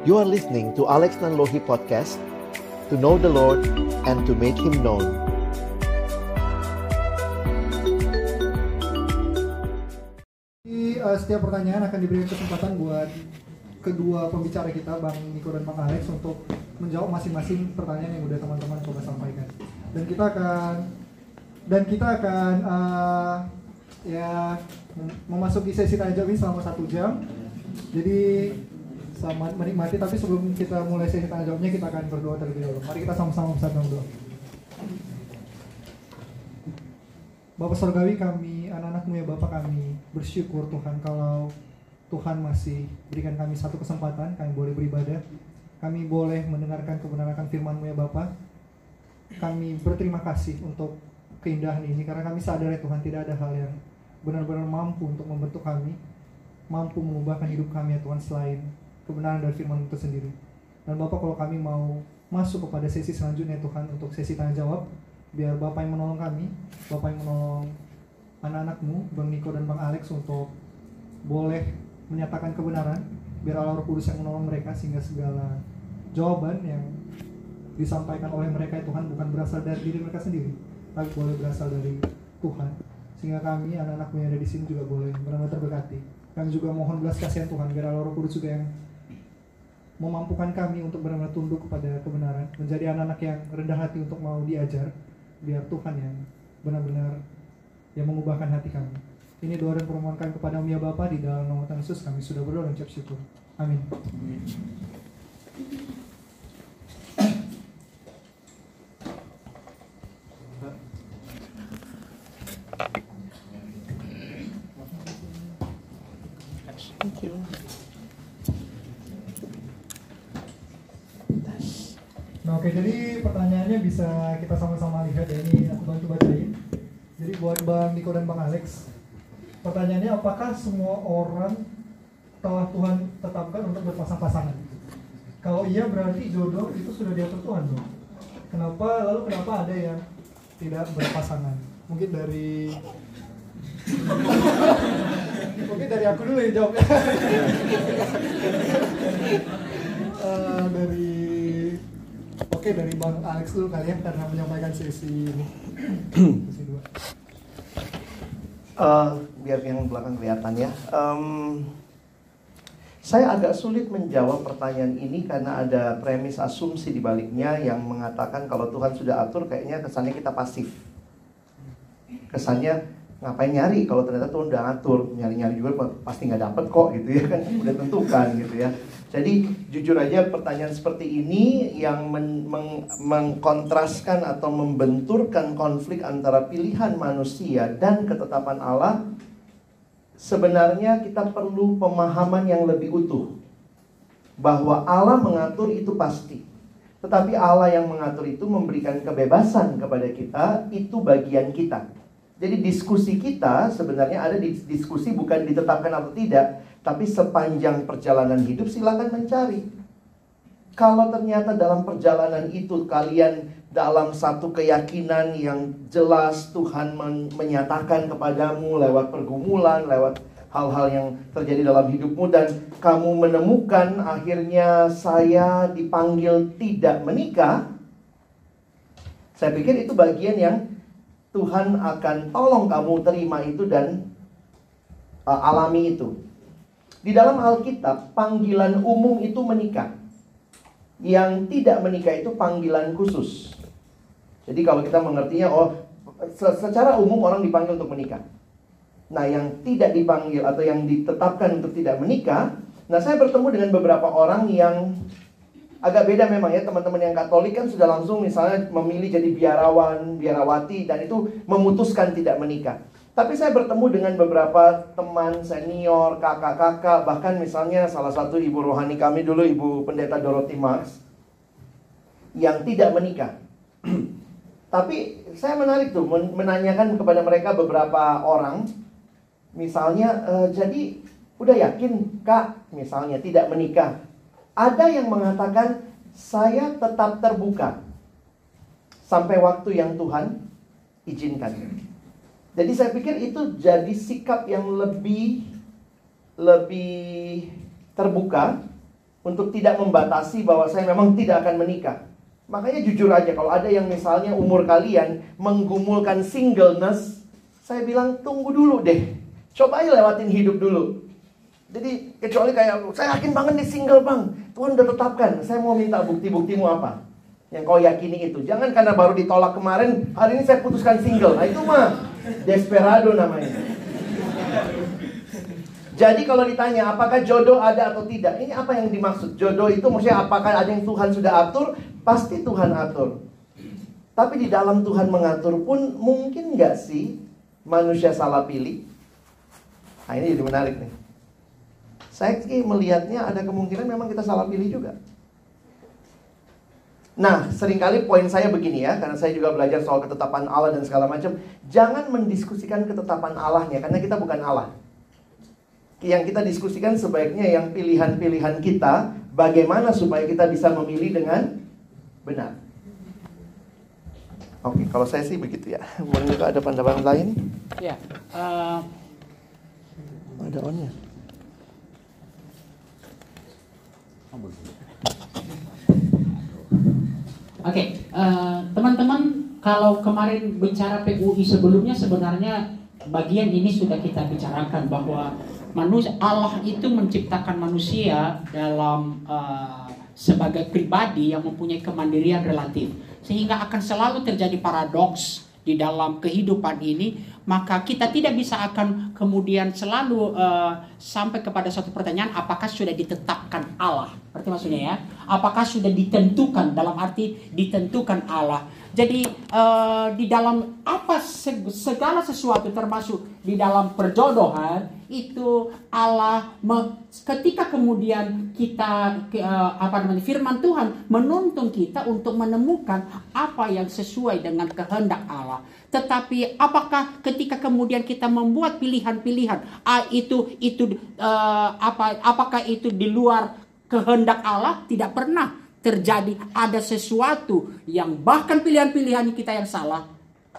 You are listening to Alex Nanlohi Podcast To know the Lord and to make Him known Di uh, setiap pertanyaan akan diberikan kesempatan buat kedua pembicara kita, Bang Niko dan Bang Alex untuk menjawab masing-masing pertanyaan yang udah teman-teman coba sampaikan. Dan kita akan dan kita akan uh, ya mem- memasuki sesi tanya jawab ini selama satu jam. Jadi selamat menikmati. Tapi sebelum kita mulai sesi tanya jawabnya kita akan berdoa terlebih dahulu. Mari kita sama-sama bersatu doa. Bapak Sorgawi kami, anak-anakmu ya Bapak kami bersyukur Tuhan kalau Tuhan masih berikan kami satu kesempatan, kami boleh beribadah, kami boleh mendengarkan kebenaran firman-Mu ya Bapak. Kami berterima kasih untuk keindahan ini karena kami sadar ya Tuhan tidak ada hal yang benar-benar mampu untuk membentuk kami, mampu mengubahkan hidup kami ya Tuhan selain kebenaran dari firman itu sendiri. Dan Bapak kalau kami mau masuk kepada sesi selanjutnya ya Tuhan untuk sesi tanya jawab, biar Bapak yang menolong kami, Bapak yang menolong anak-anakmu, Bang Niko dan Bang Alex untuk boleh menyatakan kebenaran, biar Allah Roh Kudus yang menolong mereka sehingga segala jawaban yang disampaikan oleh mereka Tuhan bukan berasal dari diri mereka sendiri, tapi boleh berasal dari Tuhan. Sehingga kami anak-anakmu yang ada di sini juga boleh benar-benar terberkati. Kami juga mohon belas kasihan Tuhan, biar Allah Roh Kudus juga yang memampukan kami untuk benar-benar tunduk kepada kebenaran, menjadi anak-anak yang rendah hati untuk mau diajar, biar Tuhan yang benar-benar yang mengubahkan hati kami. Ini doa dan permohonan kepada ya Bapa di dalam nama Tuhan Yesus kami sudah berdoa dan ucap syukur. Amin. Nah, oke, jadi pertanyaannya bisa kita sama-sama lihat ya. Ini aku bantu bacain. Jadi buat Bang Niko dan Bang Alex, pertanyaannya apakah semua orang telah Tuhan tetapkan untuk berpasang-pasangan? Kalau iya berarti jodoh itu sudah diatur Tuhan dong. Kenapa lalu kenapa ada yang tidak berpasangan? Mungkin dari Mungkin dari aku dulu yang jawabnya. Eh, dari Oke dari Bang Alex dulu kalian karena menyampaikan sesi ini. sesi dua. Eh, biar yang belakang kelihatan ya. Em, saya agak sulit menjawab pertanyaan ini karena ada premis asumsi di baliknya yang mengatakan kalau Tuhan sudah atur kayaknya kesannya kita pasif. Kesannya ngapain nyari kalau ternyata Tuhan udah atur nyari-nyari juga pasti nggak dapet kok gitu ya kan udah tentukan gitu ya jadi jujur aja pertanyaan seperti ini yang men- meng- mengkontraskan atau membenturkan konflik antara pilihan manusia dan ketetapan Allah sebenarnya kita perlu pemahaman yang lebih utuh bahwa Allah mengatur itu pasti. Tetapi Allah yang mengatur itu memberikan kebebasan kepada kita itu bagian kita. Jadi diskusi kita sebenarnya ada di diskusi bukan ditetapkan atau tidak, tapi sepanjang perjalanan hidup silakan mencari. Kalau ternyata dalam perjalanan itu kalian dalam satu keyakinan yang jelas Tuhan men- menyatakan kepadamu lewat pergumulan, lewat hal-hal yang terjadi dalam hidupmu dan kamu menemukan akhirnya saya dipanggil tidak menikah, saya pikir itu bagian yang Tuhan akan tolong kamu terima itu dan uh, alami itu. Di dalam Alkitab, panggilan umum itu menikah. Yang tidak menikah itu panggilan khusus. Jadi kalau kita mengertinya, oh se- secara umum orang dipanggil untuk menikah. Nah yang tidak dipanggil atau yang ditetapkan untuk tidak menikah, nah saya bertemu dengan beberapa orang yang agak beda memang ya teman-teman yang Katolik kan sudah langsung misalnya memilih jadi biarawan, biarawati dan itu memutuskan tidak menikah. Tapi saya bertemu dengan beberapa teman senior, kakak-kakak, bahkan misalnya salah satu ibu rohani kami dulu, ibu pendeta Dorothy Marx, yang tidak menikah. Tapi saya menarik tuh men- menanyakan kepada mereka beberapa orang, misalnya, "Eh, jadi udah yakin kak, misalnya tidak menikah, ada yang mengatakan saya tetap terbuka sampai waktu yang Tuhan izinkan. Jadi saya pikir itu jadi sikap yang lebih lebih terbuka untuk tidak membatasi bahwa saya memang tidak akan menikah. Makanya jujur aja kalau ada yang misalnya umur kalian menggumulkan singleness, saya bilang tunggu dulu deh. Coba aja lewatin hidup dulu. Jadi kecuali kayak saya yakin banget nih single bang, Tuhan udah tetapkan. Saya mau minta bukti-buktimu apa? Yang kau yakini itu. Jangan karena baru ditolak kemarin, hari ini saya putuskan single. Nah itu mah desperado namanya. Jadi kalau ditanya apakah jodoh ada atau tidak, ini apa yang dimaksud? Jodoh itu maksudnya apakah ada yang Tuhan sudah atur? Pasti Tuhan atur. Tapi di dalam Tuhan mengatur pun mungkin nggak sih manusia salah pilih? Nah ini jadi menarik nih. Saya melihatnya ada kemungkinan memang kita salah pilih juga. Nah, sering kali poin saya begini ya, karena saya juga belajar soal ketetapan Allah dan segala macam. Jangan mendiskusikan ketetapan Allahnya, karena kita bukan Allah yang kita diskusikan sebaiknya yang pilihan-pilihan kita bagaimana supaya kita bisa memilih dengan benar. Oke, kalau saya sih begitu ya. Mungkin ada pandangan lain? Ya, uh, ada onnya. Oke, okay, uh, teman-teman, kalau kemarin bicara PUI sebelumnya sebenarnya bagian ini sudah kita bicarakan bahwa manusia Allah itu menciptakan manusia dalam uh, sebagai pribadi yang mempunyai kemandirian relatif. Sehingga akan selalu terjadi paradoks di dalam kehidupan ini maka kita tidak bisa akan kemudian selalu uh, sampai kepada suatu pertanyaan apakah sudah ditetapkan Allah? Berarti maksudnya ya apakah sudah ditentukan dalam arti ditentukan Allah jadi uh, di dalam apa segala sesuatu termasuk di dalam perjodohan itu Allah ketika kemudian kita uh, apa namanya firman Tuhan menuntun kita untuk menemukan apa yang sesuai dengan kehendak Allah. Tetapi apakah ketika kemudian kita membuat pilihan-pilihan ah, itu itu uh, apa apakah itu di luar kehendak Allah? Tidak pernah terjadi ada sesuatu yang bahkan pilihan-pilihan kita yang salah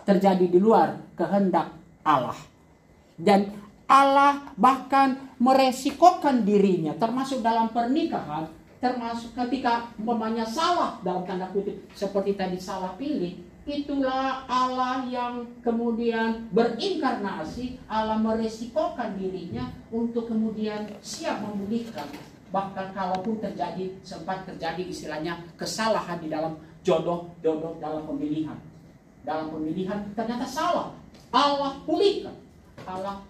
terjadi di luar kehendak Allah. Dan Allah bahkan meresikokan dirinya termasuk dalam pernikahan termasuk ketika umpamanya salah dalam tanda kutip seperti tadi salah pilih itulah Allah yang kemudian berinkarnasi Allah meresikokan dirinya untuk kemudian siap memulihkan bahkan kalaupun terjadi sempat terjadi istilahnya kesalahan di dalam jodoh jodoh dalam pemilihan. Dalam pemilihan ternyata salah. Allah pulihkan. Allah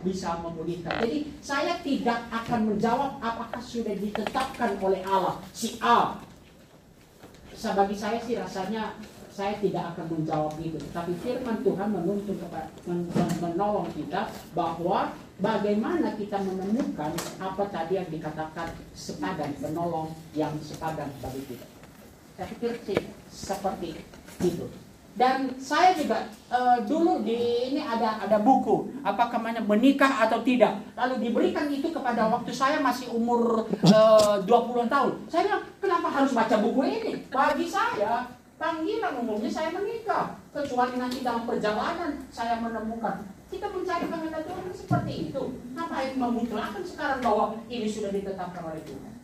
bisa memulihkan. Jadi saya tidak akan menjawab apakah sudah ditetapkan oleh Allah si A. Bagi saya sih rasanya saya tidak akan menjawab itu. Tapi firman Tuhan menuntut kepada menolong kita bahwa bagaimana kita menemukan apa tadi yang dikatakan sepadan, menolong yang sepadan bagi kita. Saya pikir sih seperti itu. Dan saya juga uh, dulu di ini ada ada buku apakah namanya menikah atau tidak. Lalu diberikan itu kepada waktu saya masih umur uh, 20 tahun. Saya bilang, kenapa harus baca buku ini? Bagi saya Panggilan umumnya saya menikah. Kecuali nanti dalam perjalanan saya menemukan. Kita mencari kehendak Tuhan seperti itu. Ngapain memutlakkan sekarang bahwa ini sudah ditetapkan oleh Tuhan.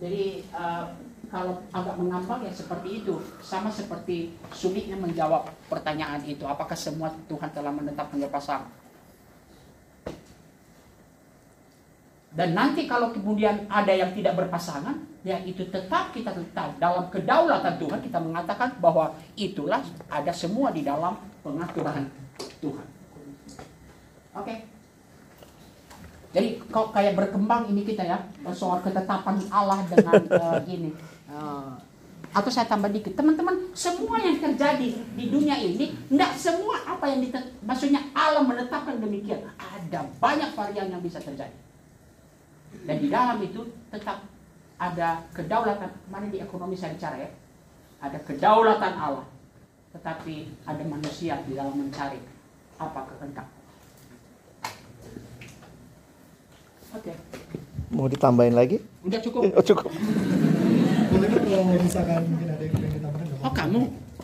Jadi uh, kalau agak mengambang ya seperti itu. Sama seperti sulitnya menjawab pertanyaan itu. Apakah semua Tuhan telah menetapkan pasangan? Dan nanti kalau kemudian ada yang tidak berpasangan, ya itu tetap kita tetap dalam kedaulatan Tuhan kita mengatakan bahwa itulah ada semua di dalam pengaturan Tuhan. Oke. Okay. Jadi kok kayak berkembang ini kita ya soal ketetapan Allah dengan uh, ini. Uh, atau saya tambah dikit, teman-teman, semua yang terjadi di dunia ini, tidak semua apa yang ditet maksudnya Allah menetapkan demikian. Ada banyak varian yang bisa terjadi. Dan di dalam itu tetap ada kedaulatan. Mana di ekonomi saya bicara ya? Ada kedaulatan Allah. Tetapi ada manusia di dalam mencari apa kehendak. Oke. Okay. Mau ditambahin lagi? Enggak cukup. Oh, cukup. kalau misalkan mungkin ada yang pengen ditambahkan. Oh kamu?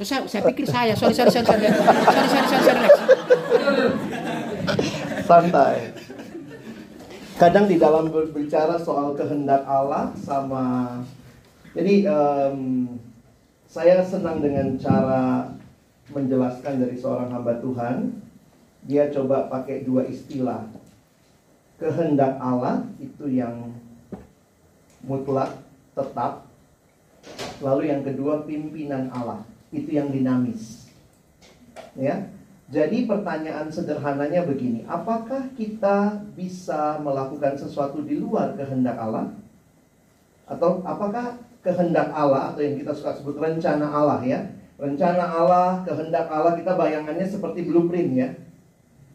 Saya, saya pikir saya. Sorry, sorry, sorry, sorry. Sorry, sorry, sorry, sorry. Santai. kadang di dalam berbicara soal kehendak Allah sama jadi em, saya senang dengan cara menjelaskan dari seorang hamba Tuhan. Dia coba pakai dua istilah. Kehendak Allah itu yang mutlak tetap. Lalu yang kedua pimpinan Allah. Itu yang dinamis. Ya. Jadi pertanyaan sederhananya begini, apakah kita bisa melakukan sesuatu di luar kehendak Allah? Atau apakah kehendak Allah atau yang kita suka sebut rencana Allah ya? Rencana Allah, kehendak Allah kita bayangannya seperti blueprint ya.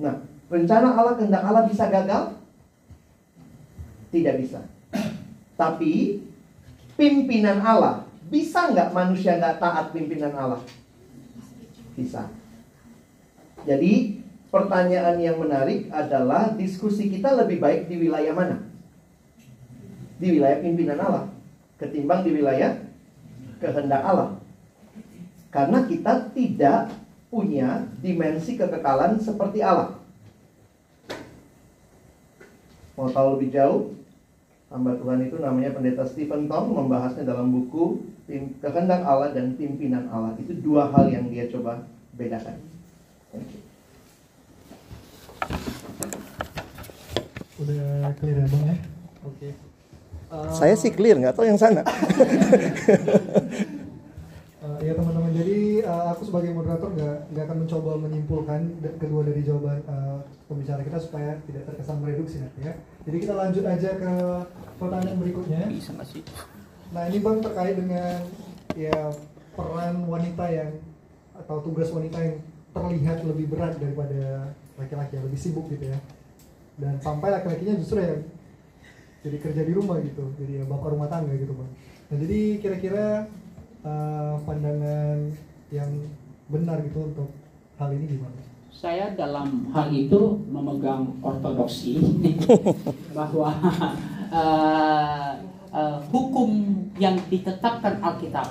Nah, rencana Allah, kehendak Allah bisa gagal? Tidak bisa. Tapi pimpinan Allah, bisa nggak manusia nggak taat pimpinan Allah? Bisa. Jadi pertanyaan yang menarik adalah diskusi kita lebih baik di wilayah mana? Di wilayah pimpinan Allah ketimbang di wilayah kehendak Allah. Karena kita tidak punya dimensi kekekalan seperti Allah. Mau tahu lebih jauh? Hamba Tuhan itu namanya pendeta Stephen Tong membahasnya dalam buku Kehendak Allah dan Pimpinan Allah. Itu dua hal yang dia coba bedakan. Udah clear ya bang ya? Oke. Uh, Saya sih clear, nggak tahu yang sana. uh, ya teman-teman, jadi uh, aku sebagai moderator nggak nggak akan mencoba menyimpulkan kedua dari jawaban uh, pembicara kita supaya tidak terkesan mereduksi nanti ya. Jadi kita lanjut aja ke pertanyaan berikutnya. Bisa? Nah ini bang terkait dengan ya peran wanita yang atau tugas wanita yang terlihat lebih berat daripada laki-laki yang lebih sibuk gitu ya dan sampai laki-lakinya justru yang jadi kerja di rumah gitu jadi ya bapak rumah tangga gitu bang nah jadi kira-kira uh, pandangan yang benar gitu untuk hal ini gimana? Saya dalam hal itu memegang ortodoksi bahwa eh, eh, hukum yang ditetapkan Alkitab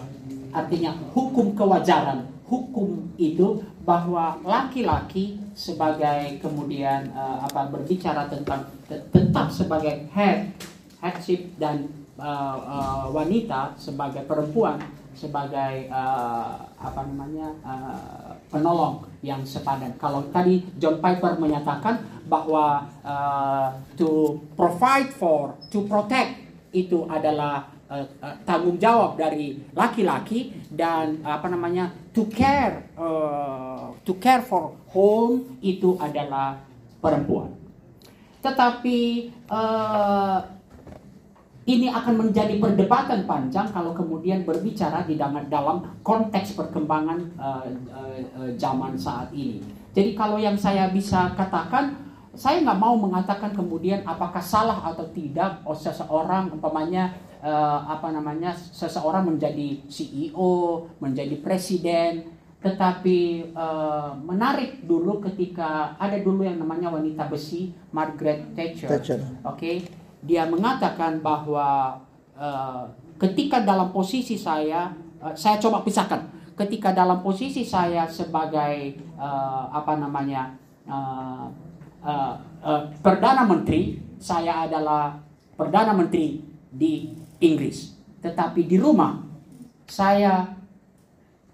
artinya hukum kewajaran hukum itu bahwa laki-laki sebagai kemudian eh, apa berbicara tentang te- tetap sebagai head headship dan eh, eh, wanita sebagai perempuan sebagai eh, apa namanya eh, penolong yang sepadan. Kalau tadi John Piper menyatakan bahwa eh, to provide for, to protect itu adalah eh, eh, tanggung jawab dari laki-laki dan apa namanya to care eh, to care for home itu adalah perempuan. Tetapi eh, ini akan menjadi perdebatan panjang kalau kemudian berbicara di dalam, konteks perkembangan eh, eh, zaman saat ini. Jadi kalau yang saya bisa katakan, saya nggak mau mengatakan kemudian apakah salah atau tidak oh, seseorang umpamanya eh, apa namanya seseorang menjadi CEO, menjadi presiden, tetapi eh, menarik dulu ketika ada dulu yang namanya wanita besi Margaret Thatcher, Thatcher. oke? Dia mengatakan bahwa eh, ketika dalam posisi saya eh, saya coba pisahkan. Ketika dalam posisi saya sebagai eh, apa namanya eh, eh, eh, perdana menteri saya adalah perdana menteri di Inggris tetapi di rumah saya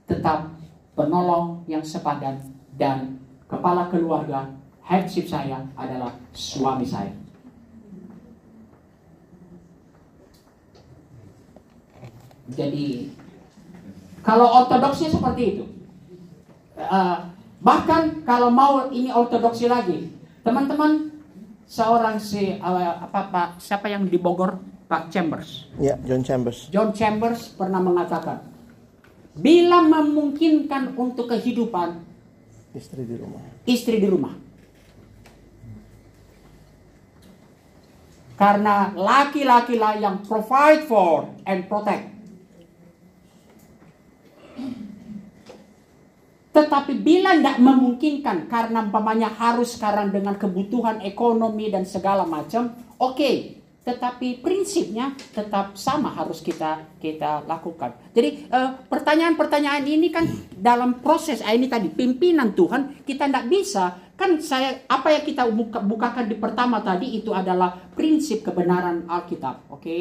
tetap penolong yang sepadan dan kepala keluarga headship saya adalah suami saya Jadi kalau ortodoksnya seperti itu. Eh, bahkan kalau mau ini ortodoksi lagi, teman-teman seorang si eh, apa Pak siapa yang di Bogor Pak Chambers. Ya, John Chambers. John Chambers pernah mengatakan, bila memungkinkan untuk kehidupan Istri di rumah. istri di rumah. Karena laki-laki lah yang provide for and protect. Tetapi bila tidak memungkinkan karena umpamanya harus sekarang dengan kebutuhan ekonomi dan segala macam, oke. Tetapi prinsipnya tetap sama harus kita kita lakukan. Jadi eh, pertanyaan-pertanyaan ini kan dalam proses ah, ini tadi pimpinan Tuhan kita tidak bisa kan saya apa yang kita buka, bukakan di pertama tadi itu adalah prinsip kebenaran Alkitab, oke?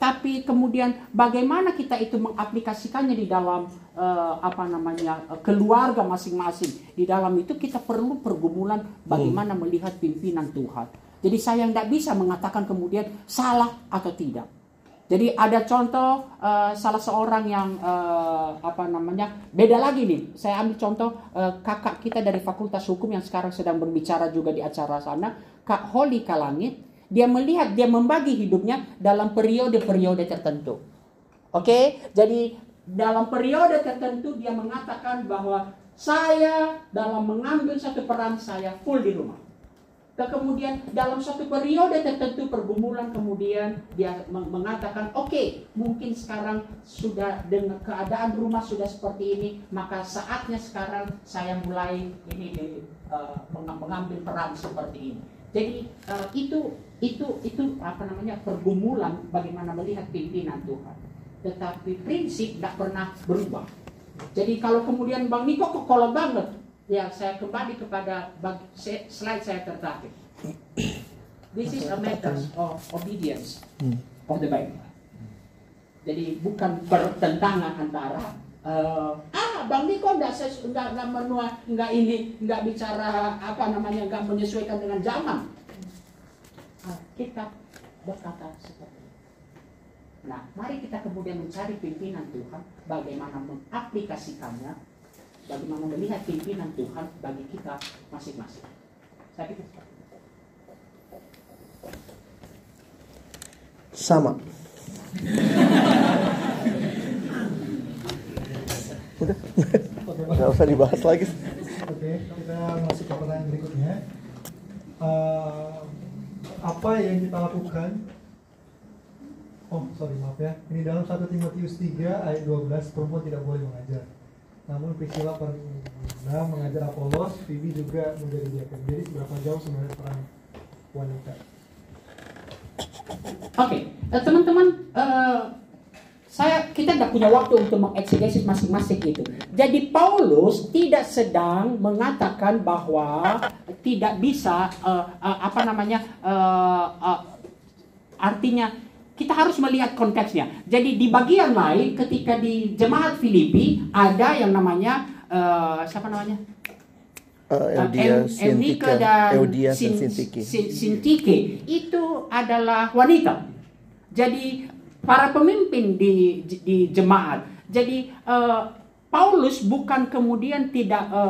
Tapi kemudian bagaimana kita itu mengaplikasikannya di dalam uh, apa namanya uh, keluarga masing-masing. Di dalam itu kita perlu pergumulan bagaimana melihat pimpinan Tuhan. Jadi saya tidak bisa mengatakan kemudian salah atau tidak. Jadi ada contoh uh, salah seorang yang uh, apa namanya beda lagi nih. Saya ambil contoh uh, kakak kita dari Fakultas Hukum yang sekarang sedang berbicara juga di acara sana, Kak Holly Kalangit. Dia melihat dia membagi hidupnya dalam periode-periode tertentu. Oke, jadi dalam periode tertentu dia mengatakan bahwa saya dalam mengambil satu peran saya full di rumah. Kemudian dalam satu periode tertentu pergumulan kemudian dia mengatakan oke okay, mungkin sekarang sudah dengan keadaan rumah sudah seperti ini maka saatnya sekarang saya mulai ini uh, mengambil peran seperti ini. Jadi uh, itu itu itu apa namanya pergumulan bagaimana melihat pimpinan Tuhan. Tetapi prinsip tidak pernah berubah. Jadi kalau kemudian Bang Niko kok kolot banget, Ya, saya kembali kepada slide saya tertarik. This is a matter of obedience hmm. of the Bible. Jadi bukan pertentangan antara uh, ah Bang Niko enggak enggak enggak menua enggak ini enggak bicara apa namanya enggak menyesuaikan dengan zaman. Uh, kita berkata seperti itu. Nah, mari kita kemudian mencari pimpinan Tuhan bagaimana mengaplikasikannya bagaimana melihat pimpinan Tuhan bagi kita masing-masing. Saya pikir. Sama. Udah, nggak usah dibahas lagi. Oke, kita masuk ke pertanyaan berikutnya. Uh, apa yang kita lakukan Oh, sorry, maaf ya. Ini dalam 1 Timotius 3 ayat 12, perempuan tidak boleh mengajar. Namun Priscilla pernah mengajar Apolos, Phoebe juga menjadi diaken. Jadi seberapa jauh sebenarnya peran wanita? Oke, okay. uh, eh, teman-teman, uh, saya kita tidak punya waktu untuk mengeksegesis masing-masing itu. Jadi Paulus tidak sedang mengatakan bahwa tidak bisa uh, uh, apa namanya uh, uh, artinya kita harus melihat konteksnya. Jadi di bagian lain ketika di jemaat Filipi ada yang namanya uh, siapa namanya? Uh, Sintika, dan Eudia Sin, Sintike. Sintike itu adalah wanita. Jadi para pemimpin di di jemaat. Jadi uh, Paulus bukan kemudian tidak uh,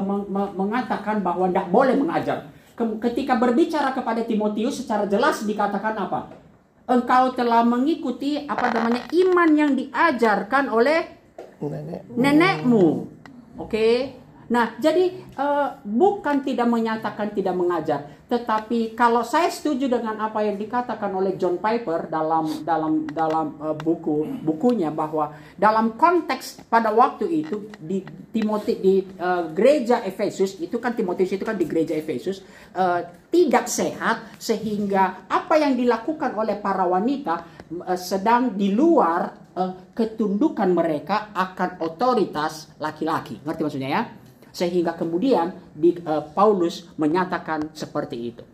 mengatakan bahwa tidak boleh mengajar. Ketika berbicara kepada Timotius secara jelas dikatakan apa? Engkau telah mengikuti apa namanya iman yang diajarkan oleh nenekmu. nenekmu. Oke. Okay? Nah, jadi uh, bukan tidak menyatakan tidak mengajar, tetapi kalau saya setuju dengan apa yang dikatakan oleh John Piper dalam dalam dalam uh, buku bukunya bahwa dalam konteks pada waktu itu di Timothy di uh, gereja Efesus itu kan Timotius itu kan di gereja Efesus tidak sehat sehingga apa yang dilakukan oleh para wanita sedang di luar ketundukan mereka akan otoritas laki-laki. Ngerti maksudnya ya? Sehingga kemudian di, uh, Paulus menyatakan seperti itu.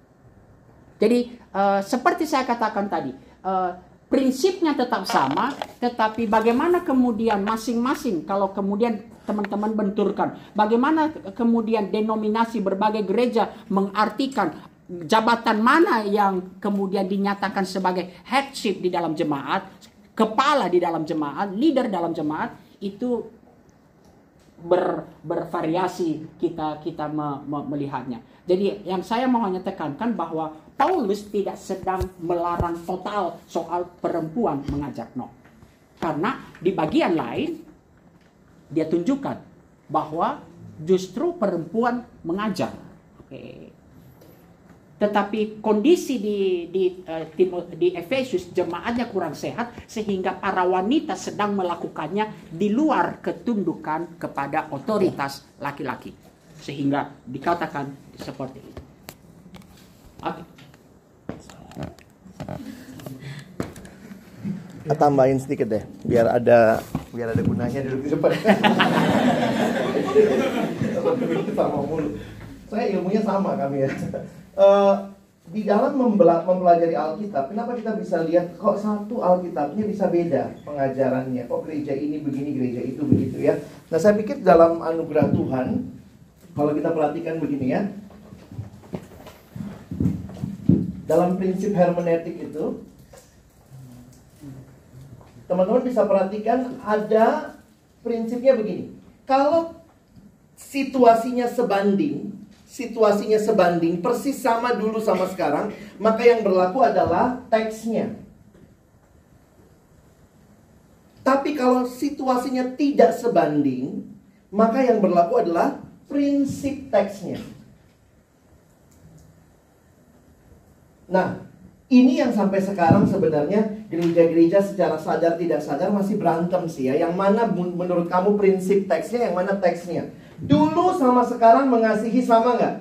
Jadi uh, seperti saya katakan tadi, uh, prinsipnya tetap sama, tetapi bagaimana kemudian masing-masing kalau kemudian teman-teman benturkan, bagaimana kemudian denominasi berbagai gereja mengartikan jabatan mana yang kemudian dinyatakan sebagai headship di dalam jemaat, kepala di dalam jemaat, leader dalam jemaat itu ber, bervariasi kita kita me, me, melihatnya. Jadi yang saya mau hanya tekankan bahwa Paulus tidak sedang melarang total soal perempuan mengajar no. Karena di bagian lain dia tunjukkan bahwa justru perempuan mengajar. Oke tetapi kondisi di di uh, di Efesus jemaatnya kurang sehat sehingga para wanita sedang melakukannya di luar ketundukan kepada otoritas laki-laki sehingga dikatakan seperti itu. Oke. Okay. Tambahin sedikit deh, biar ada biar ada gunanya duduk di depan. Saya ilmunya sama kami ya. Eh, di dalam mempelajari Alkitab, kenapa kita bisa lihat kok satu Alkitabnya bisa beda pengajarannya? Kok gereja ini begini, gereja itu begitu ya? Nah, saya pikir dalam anugerah Tuhan, kalau kita perhatikan begini ya, dalam prinsip hermeneutik itu, teman-teman bisa perhatikan ada prinsipnya begini. Kalau situasinya sebanding, situasinya sebanding, persis sama dulu sama sekarang, maka yang berlaku adalah teksnya. Tapi kalau situasinya tidak sebanding, maka yang berlaku adalah prinsip teksnya. Nah, ini yang sampai sekarang sebenarnya gereja-gereja secara sadar tidak sadar masih berantem sih ya. Yang mana menurut kamu prinsip teksnya, yang mana teksnya? Dulu sama sekarang mengasihi sama nggak?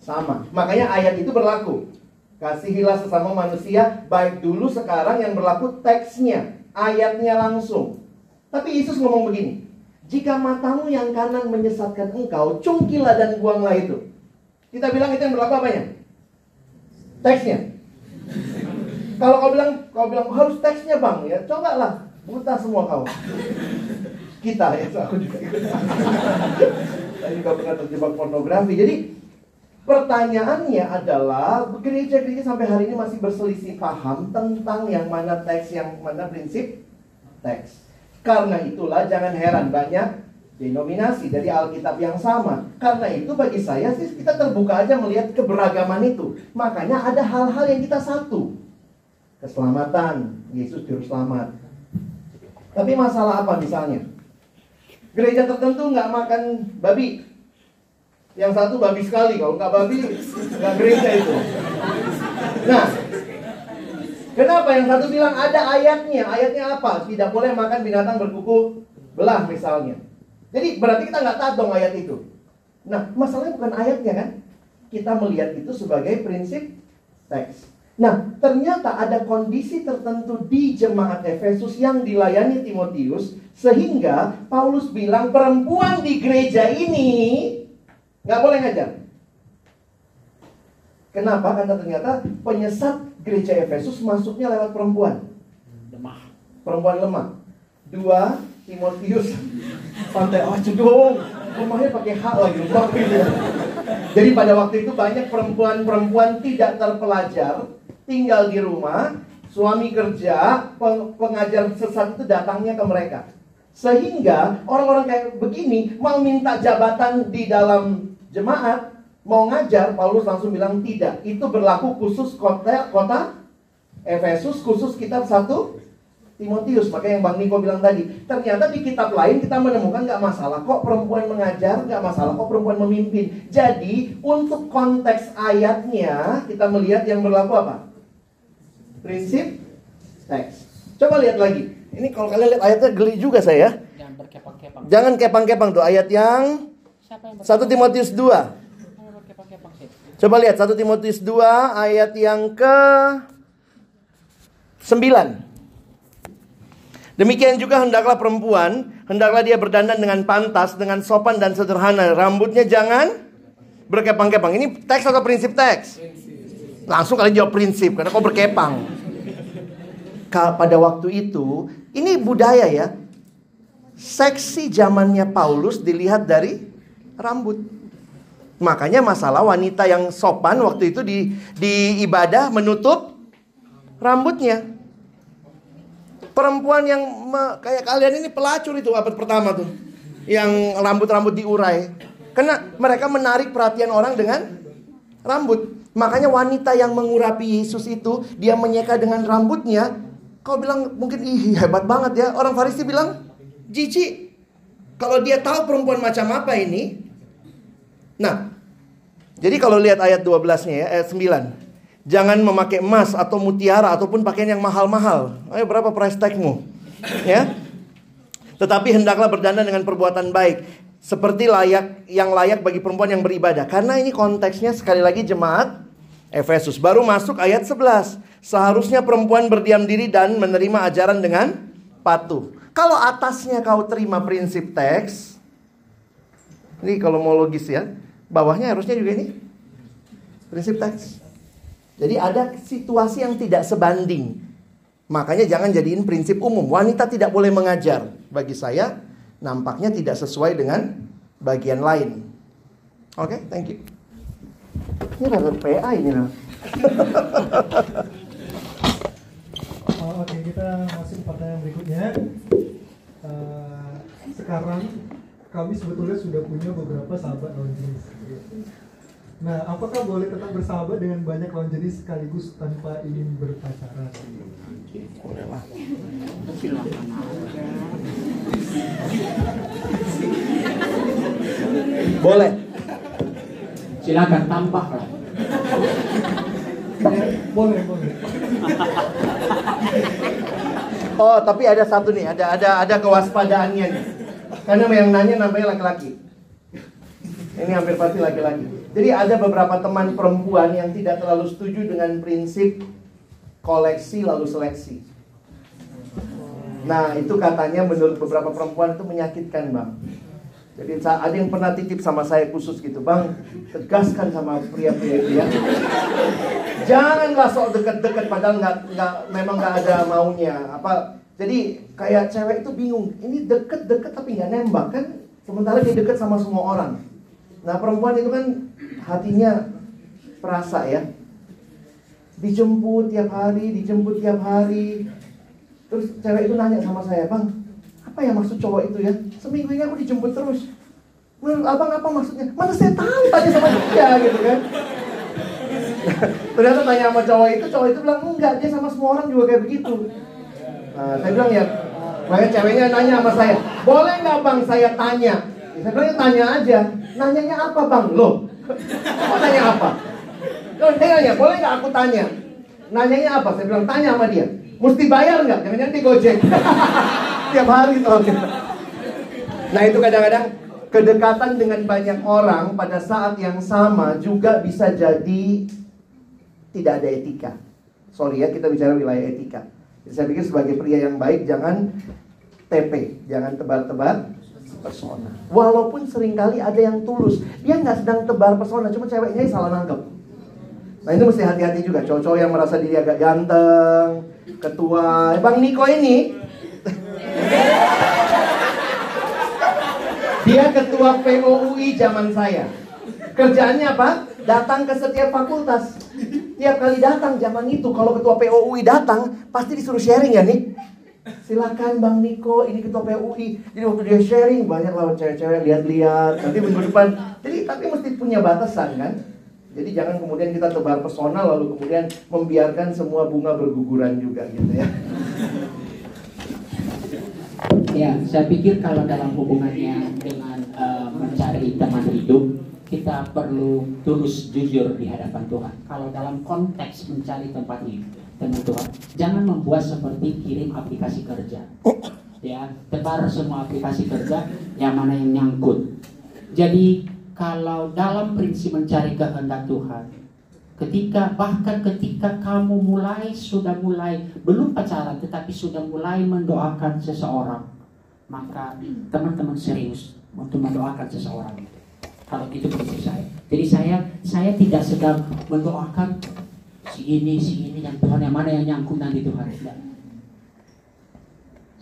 Sama. Makanya ayat itu berlaku. Kasihilah sesama manusia baik dulu sekarang yang berlaku teksnya, ayatnya langsung. Tapi Yesus ngomong begini, jika matamu yang kanan menyesatkan engkau, cungkilah dan buanglah itu. Kita bilang itu yang berlaku apanya? Teksnya. Kalau kau bilang, kau bilang harus teksnya bang, ya cobalah buta semua kau. Kita ya, aku juga ikut. Saya juga pernah terjebak pornografi. Jadi pertanyaannya adalah gereja-gereja sampai hari ini masih berselisih paham tentang yang mana teks, yang mana prinsip teks. Karena itulah jangan heran banyak denominasi dari Alkitab yang sama. Karena itu bagi saya sih kita terbuka aja melihat keberagaman itu. Makanya ada hal-hal yang kita satu. Keselamatan, Yesus juru selamat. Tapi masalah apa misalnya? Gereja tertentu nggak makan babi. Yang satu babi sekali, kalau nggak babi nggak gereja itu. Nah, kenapa yang satu bilang ada ayatnya? Ayatnya apa? Tidak boleh makan binatang berkuku belah misalnya. Jadi berarti kita nggak tahu dong ayat itu. Nah, masalahnya bukan ayatnya kan? Kita melihat itu sebagai prinsip teks. Nah, ternyata ada kondisi tertentu di jemaat Efesus yang dilayani Timotius sehingga Paulus bilang perempuan di gereja ini nggak boleh ngajar. Kenapa? Karena ternyata penyesat gereja Efesus masuknya lewat perempuan. Lemah. Perempuan lemah. Dua Timotius pantai oh cedung rumahnya pakai hak lagi lupa gitu. Jadi pada waktu itu banyak perempuan-perempuan tidak terpelajar tinggal di rumah, suami kerja, pengajar sesat itu datangnya ke mereka. Sehingga orang-orang kayak begini mau minta jabatan di dalam jemaat, mau ngajar, Paulus langsung bilang tidak. Itu berlaku khusus kota kota Efesus, khusus kitab satu Timotius. Makanya yang Bang Niko bilang tadi, ternyata di kitab lain kita menemukan nggak masalah kok perempuan mengajar, nggak masalah kok perempuan memimpin. Jadi untuk konteks ayatnya kita melihat yang berlaku apa? Prinsip teks. Coba lihat lagi. Ini kalau kalian lihat ayatnya geli juga saya. Jangan berkepang-kepang. Jangan kepang-kepang tuh ayat yang Siapa yang 1 Timotius 2. berkepang-kepang sih? Coba lihat 1 Timotius 2 ayat yang ke 9. Demikian juga hendaklah perempuan, hendaklah dia berdandan dengan pantas, dengan sopan dan sederhana. Rambutnya jangan berkepang-kepang. Ini teks atau prinsip teks? Langsung kalian jawab prinsip, karena kok berkepang. Pada waktu itu, ini budaya ya. Seksi zamannya Paulus dilihat dari rambut. Makanya masalah wanita yang sopan waktu itu di, di ibadah menutup rambutnya. Perempuan yang me, kayak kalian ini pelacur itu abad pertama tuh. Yang rambut-rambut diurai. Karena mereka menarik perhatian orang dengan rambut. Makanya wanita yang mengurapi Yesus itu, dia menyeka dengan rambutnya. Kau bilang mungkin ih hebat banget ya. Orang Farisi bilang, jijik. Kalau dia tahu perempuan macam apa ini. Nah, jadi kalau lihat ayat 12-nya ya, ayat 9. Jangan memakai emas atau mutiara ataupun pakaian yang mahal-mahal. Ayo berapa price tagmu? Ya. Tetapi hendaklah berdandan dengan perbuatan baik seperti layak yang layak bagi perempuan yang beribadah. Karena ini konteksnya sekali lagi jemaat Efesus. Baru masuk ayat 11. Seharusnya perempuan berdiam diri dan menerima ajaran dengan patuh. Kalau atasnya kau terima prinsip teks, ini kalau mau logis ya. bawahnya harusnya juga ini prinsip teks. Jadi ada situasi yang tidak sebanding. Makanya jangan jadiin prinsip umum. Wanita tidak boleh mengajar. Bagi saya nampaknya tidak sesuai dengan bagian lain. Oke, okay, thank you. Ini rada PA ini lah. oh, Oke, okay, kita masuk ke pertanyaan berikutnya. Uh, sekarang kami sebetulnya sudah punya beberapa sahabat jenis. Nah, apakah boleh tetap bersahabat dengan banyak lawan jenis sekaligus tanpa ingin berpacaran? Boleh lah. Boleh. Silakan tambah lah. Boleh, boleh. Oh, tapi ada satu nih, ada ada ada kewaspadaannya nih. Karena yang nanya namanya laki-laki. Ini hampir pasti laki-laki. Jadi ada beberapa teman perempuan yang tidak terlalu setuju dengan prinsip koleksi lalu seleksi. Nah, itu katanya menurut beberapa perempuan itu menyakitkan, Bang. Jadi ada yang pernah titip sama saya khusus gitu, Bang, tegaskan sama pria-pria itu ya. Janganlah sok deket-deket padahal nggak nggak memang nggak ada maunya. Apa jadi kayak cewek itu bingung, ini deket-deket tapi nggak nembak kan? Sementara dia deket sama semua orang. Nah perempuan itu kan hatinya perasa ya. Dijemput tiap hari, dijemput tiap hari. Terus cewek itu nanya sama saya, bang, apa ya maksud cowok itu ya? Seminggu ini aku dijemput terus. Menurut abang apa maksudnya? Mana saya tahu tanya sama dia gitu kan? Ternyata tanya sama cowok itu, cowok itu bilang enggak, dia sama semua orang juga kayak begitu. Nah, saya bilang ya, makanya ceweknya nanya sama saya, boleh nggak bang saya tanya? Saya bilang ya tanya aja. Nanyanya apa bang? Loh, kok tanya apa? Loh, saya nanya, boleh nggak aku tanya? Nanyanya apa? Saya bilang tanya sama dia. Mesti bayar nggak? Jangan-jangan dia gojek. Tiap hari tuh. Nah itu kadang-kadang kedekatan dengan banyak orang pada saat yang sama juga bisa jadi tidak ada etika. Sorry ya, kita bicara wilayah etika. Jadi saya pikir sebagai pria yang baik jangan TP, jangan tebar-tebar pesona. Walaupun sering kali ada yang tulus, dia nggak sedang tebar pesona, cuma ceweknya salah nangkep. Nah itu mesti hati-hati juga, cowok-cowok yang merasa diri agak ganteng, ketua. Bang Niko ini, dia ketua POUI zaman saya. Kerjaannya apa? Datang ke setiap fakultas. Tiap kali datang zaman itu kalau ketua POUI datang pasti disuruh sharing ya nih. Silakan Bang Niko, ini ketua POUI. Jadi waktu dia sharing banyak lawan cewek-cewek lihat-lihat. Nanti minggu depan. Jadi tapi mesti punya batasan kan. Jadi jangan kemudian kita tebar pesona lalu kemudian membiarkan semua bunga berguguran juga gitu ya. Ya, saya pikir kalau dalam hubungannya dengan uh, mencari teman hidup, kita perlu tulus jujur di hadapan Tuhan. Kalau dalam konteks mencari tempat ini teman Tuhan, jangan membuat seperti kirim aplikasi kerja. Ya, tebar semua aplikasi kerja yang mana yang nyangkut. Jadi kalau dalam prinsip mencari kehendak Tuhan, ketika bahkan ketika kamu mulai sudah mulai belum pacaran tetapi sudah mulai mendoakan seseorang, maka teman-teman serius untuk mendoakan seseorang. Kalau itu prinsip saya. Jadi saya saya tidak sedang mendoakan si ini si ini yang Tuhan yang mana yang nyangkut nanti Tuhan tidak.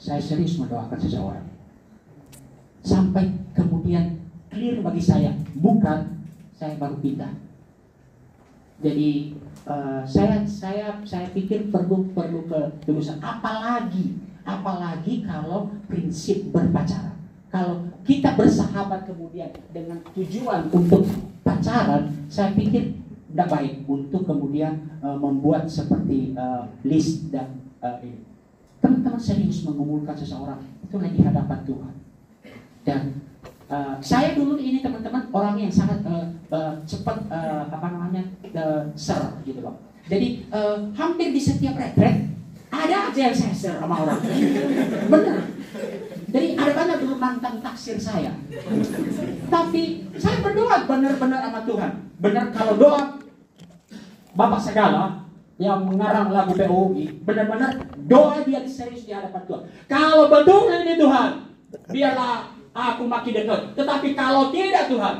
Saya serius mendoakan seseorang. Sampai kemudian clear bagi saya, bukan saya baru pindah. Jadi uh, saya saya saya pikir perlu perlu ketulusan. Apalagi apalagi kalau prinsip berpacaran. Kalau kita bersahabat kemudian dengan tujuan untuk pacaran, saya pikir tidak baik untuk kemudian uh, membuat seperti uh, list dan uh, ini. Teman-teman serius mengumulkan seseorang itu lagi hadapan Tuhan. Dan uh, saya dulu ini teman-teman orang yang sangat uh, uh, cepat uh, apa namanya uh, ser gitu loh. Jadi uh, hampir di setiap retret ada aja yang saya share sama orang. Benar. Jadi ada banyak dulu mantan taksir saya. Tapi saya berdoa benar-benar sama Tuhan. Benar kalau doa Bapak segala yang mengarang lagu POI, benar-benar doa dia serius di hadapan Tuhan. Kalau betul ini Tuhan, biarlah aku makin dekat. Tetapi kalau tidak Tuhan,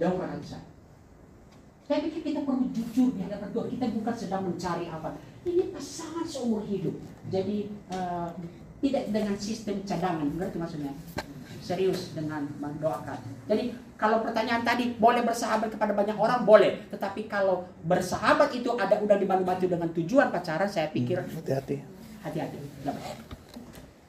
jauhkan saya. Saya pikir kita perlu jujur di hadapan Tuhan. Kita bukan sedang mencari apa. Ini pasangan seumur hidup. Jadi uh, tidak dengan sistem cadangan, berarti maksudnya serius dengan mendoakan. Jadi kalau pertanyaan tadi boleh bersahabat kepada banyak orang boleh, tetapi kalau bersahabat itu ada udah dibantu-bantu dengan tujuan pacaran, saya pikir hmm, hati-hati. Hati-hati.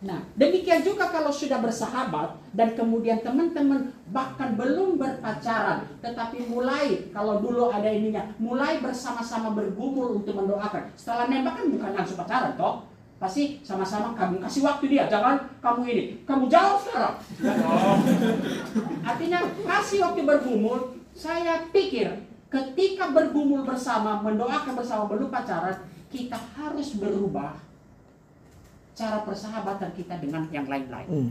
Nah, demikian juga kalau sudah bersahabat dan kemudian teman-teman bahkan belum berpacaran, tetapi mulai kalau dulu ada ininya, mulai bersama-sama bergumul untuk mendoakan. Setelah nembak kan bukan langsung pacaran, toh? Pasti sama-sama kamu kasih waktu dia, jangan kamu ini, kamu jawab sekarang. Artinya kasih waktu bergumul, saya pikir ketika bergumul bersama, mendoakan bersama belum pacaran, kita harus berubah cara persahabatan kita dengan yang lain-lain. Hmm.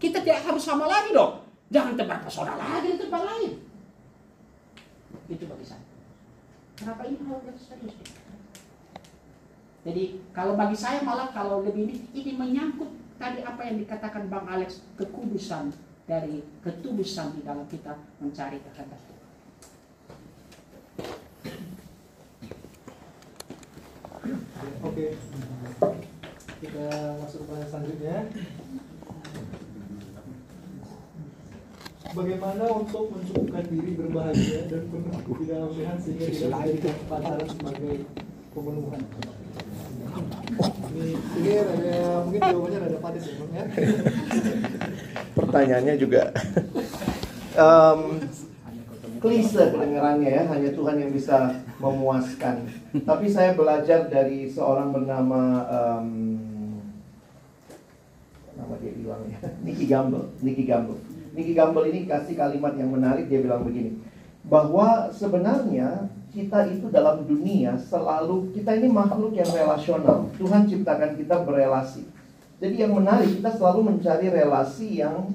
Kita tidak harus sama lagi dong. Jangan tebar pesona lagi di tempat lain. Itu bagi saya. Kenapa ini hal yang serius? Jadi kalau bagi saya malah kalau lebih ini ini menyangkut tadi apa yang dikatakan Bang Alex kekudusan dari ketulusan di dalam kita mencari kehendak Tuhan. Oke, kita masuk ke selanjutnya. Bagaimana untuk mencukupkan diri berbahagia dan penuh di dalam Tuhan sehingga tidak menjadikan pacaran sebagai pemenuhan? Padis ya, ya. Pertanyaannya juga um, klise kedengarannya ya, hanya Tuhan yang bisa memuaskan. Tapi saya belajar dari seorang bernama um, nama dia bilang ya, Nicky Gamble, Nicky Gamble. Nicky Gamble ini kasih kalimat yang menarik, dia bilang begini, bahwa sebenarnya kita itu dalam dunia selalu kita ini makhluk yang relasional. Tuhan ciptakan kita berelasi. Jadi yang menarik kita selalu mencari relasi yang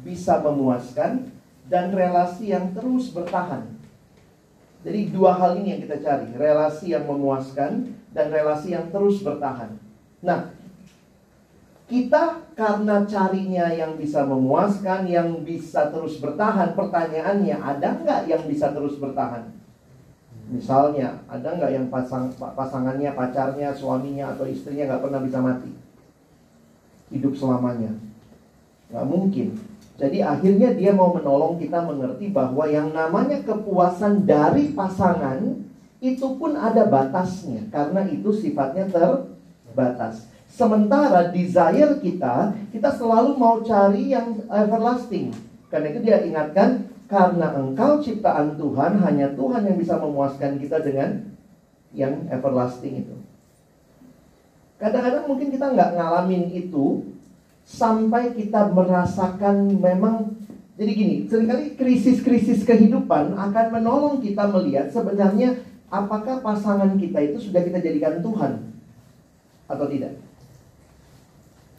bisa memuaskan dan relasi yang terus bertahan. Jadi dua hal ini yang kita cari, relasi yang memuaskan dan relasi yang terus bertahan. Nah, kita karena carinya yang bisa memuaskan, yang bisa terus bertahan, pertanyaannya ada nggak yang bisa terus bertahan? Misalnya, ada nggak yang pasang, pasangannya, pacarnya, suaminya, atau istrinya nggak pernah bisa mati? Hidup selamanya. Nggak mungkin. Jadi akhirnya dia mau menolong kita mengerti bahwa yang namanya kepuasan dari pasangan itu pun ada batasnya. Karena itu sifatnya terbatas. Sementara desire kita, kita selalu mau cari yang everlasting. Karena itu dia ingatkan, karena engkau ciptaan Tuhan, hanya Tuhan yang bisa memuaskan kita dengan yang everlasting itu. Kadang-kadang mungkin kita nggak ngalamin itu sampai kita merasakan memang jadi gini, sering kali krisis-krisis kehidupan akan menolong kita melihat sebenarnya apakah pasangan kita itu sudah kita jadikan Tuhan atau tidak.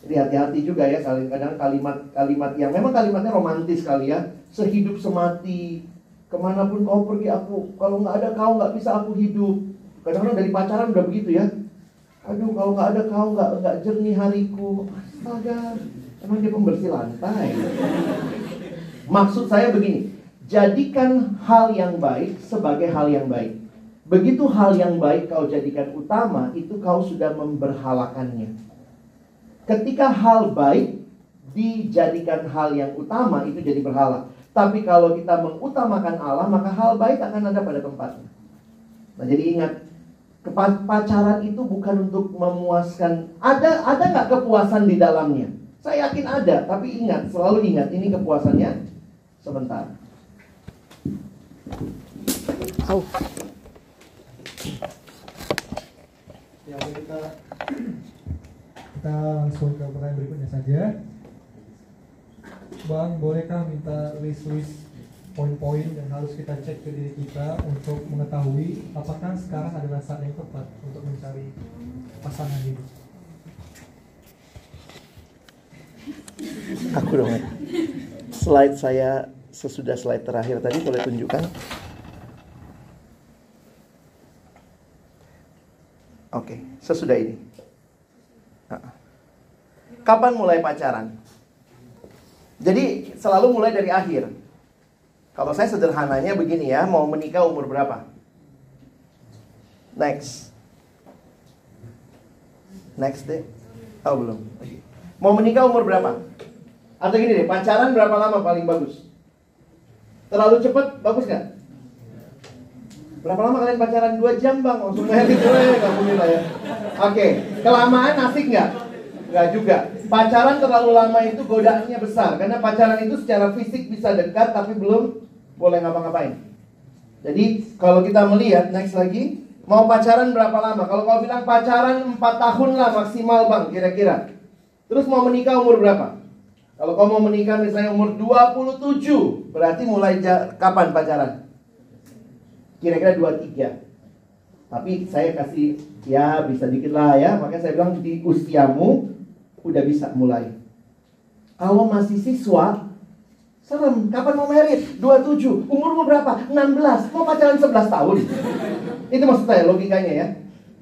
Jadi hati-hati juga ya kadang-kadang kalimat-kalimat yang memang kalimatnya romantis kali ya. Sehidup semati ke mana pun kau pergi aku kalau nggak ada kau nggak bisa aku hidup. Kadang-kadang dari pacaran udah begitu ya. Aduh kalau nggak ada kau nggak nggak jernih hariku. Astaga emang dia pembersih lantai. Maksud saya begini jadikan hal yang baik sebagai hal yang baik. Begitu hal yang baik kau jadikan utama itu kau sudah memberhalakannya ketika hal baik dijadikan hal yang utama itu jadi berhala tapi kalau kita mengutamakan Allah, maka hal baik akan ada pada tempatnya. Nah, jadi ingat, pacaran itu bukan untuk memuaskan. Ada ada nggak kepuasan di dalamnya? Saya yakin ada, tapi ingat, selalu ingat ini kepuasannya sebentar. Oh. Ya, kita kita langsung ke pertanyaan berikutnya saja. Bang, bolehkah minta list-list poin-poin yang harus kita cek ke diri kita untuk mengetahui apakah sekarang adalah saat yang tepat untuk mencari pasangan hidup? Aku dong. Slide saya sesudah slide terakhir tadi boleh tunjukkan. Oke, sesudah ini. Kapan mulai pacaran? Jadi selalu mulai dari akhir. Kalau saya sederhananya begini ya, mau menikah umur berapa? Next. Next deh. Oh belum. Mau menikah umur berapa? Atau gini deh, pacaran berapa lama paling bagus? Terlalu cepat, bagus nggak? Berapa lama kalian pacaran? Dua jam bang, langsung gue, kamu nilai ya. Oke, kelamaan asik nggak? Nggak juga. Pacaran terlalu lama itu godaannya besar, karena pacaran itu secara fisik bisa dekat, tapi belum boleh ngapa-ngapain. Jadi kalau kita melihat next lagi, mau pacaran berapa lama? Kalau kau bilang pacaran 4 tahun lah maksimal bang, kira-kira. Terus mau menikah umur berapa? Kalau kau mau menikah misalnya umur 27, berarti mulai kapan pacaran? Kira-kira 23. Tapi saya kasih ya bisa dikit lah ya, makanya saya bilang di usiamu udah bisa mulai. Kalau masih siswa, serem. Kapan mau merit? 27. Umurmu berapa? 16. Mau pacaran 11 tahun. Itu maksud saya logikanya ya.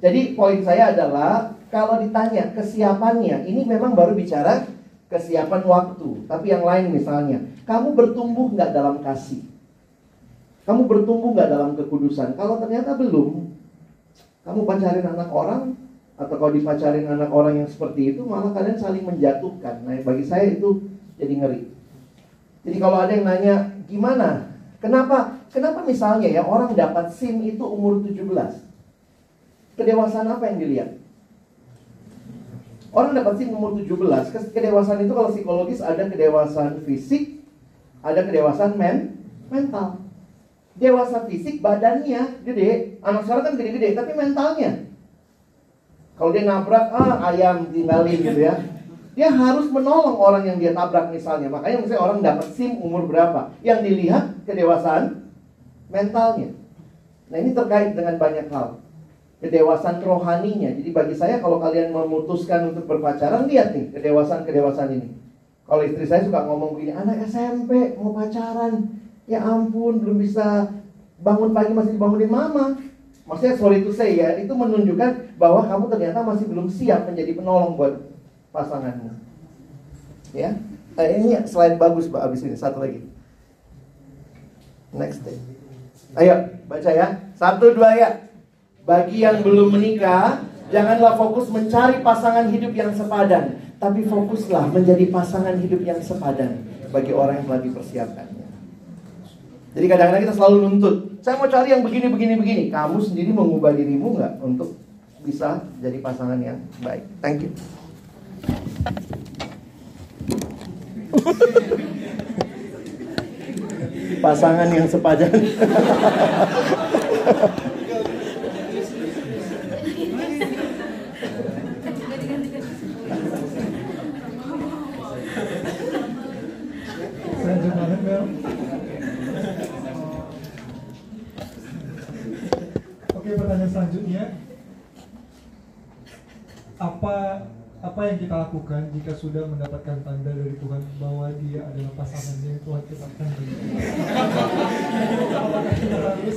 Jadi poin saya adalah kalau ditanya kesiapannya, ini memang baru bicara kesiapan waktu. Tapi yang lain misalnya, kamu bertumbuh nggak dalam kasih? Kamu bertumbuh nggak dalam kekudusan? Kalau ternyata belum, kamu pacarin anak orang atau kalau dipacarin anak orang yang seperti itu, malah kalian saling menjatuhkan. Nah, bagi saya itu jadi ngeri. Jadi kalau ada yang nanya, gimana? Kenapa? Kenapa misalnya ya orang dapat SIM itu umur 17? Kedewasaan apa yang dilihat? Orang dapat SIM umur 17, kedewasaan itu kalau psikologis ada kedewasaan fisik, ada kedewasaan men, mental. Dewasa fisik badannya gede, anak sekarang kan gede-gede, tapi mentalnya. Kalau dia nabrak, ah ayam tinggalin gitu ya. Dia harus menolong orang yang dia tabrak misalnya. Makanya misalnya orang dapat SIM umur berapa. Yang dilihat kedewasaan mentalnya. Nah ini terkait dengan banyak hal kedewasaan rohaninya. Jadi bagi saya kalau kalian memutuskan untuk berpacaran, lihat nih kedewasaan-kedewasaan ini. Kalau istri saya suka ngomong begini, anak SMP mau pacaran, ya ampun belum bisa bangun pagi masih dibangunin mama. Maksudnya sorry to say ya, itu menunjukkan bahwa kamu ternyata masih belum siap menjadi penolong buat pasanganmu. Ya, eh, ini selain bagus mbak abis ini satu lagi. Next day. Ayo baca ya, satu dua ya. Bagi yang belum menikah, janganlah fokus mencari pasangan hidup yang sepadan, tapi fokuslah menjadi pasangan hidup yang sepadan bagi orang yang telah dipersiapkannya. Jadi kadang-kadang kita selalu nuntut, saya mau cari yang begini, begini, begini. Kamu sendiri mengubah dirimu nggak untuk bisa jadi pasangan yang baik? Thank you. pasangan yang sepadan. Oke pertanyaan selanjutnya apa apa yang kita lakukan jika sudah mendapatkan tanda dari Tuhan bahwa dia adalah pasangannya yang Tuhan tetapkan? Apakah kita lagi?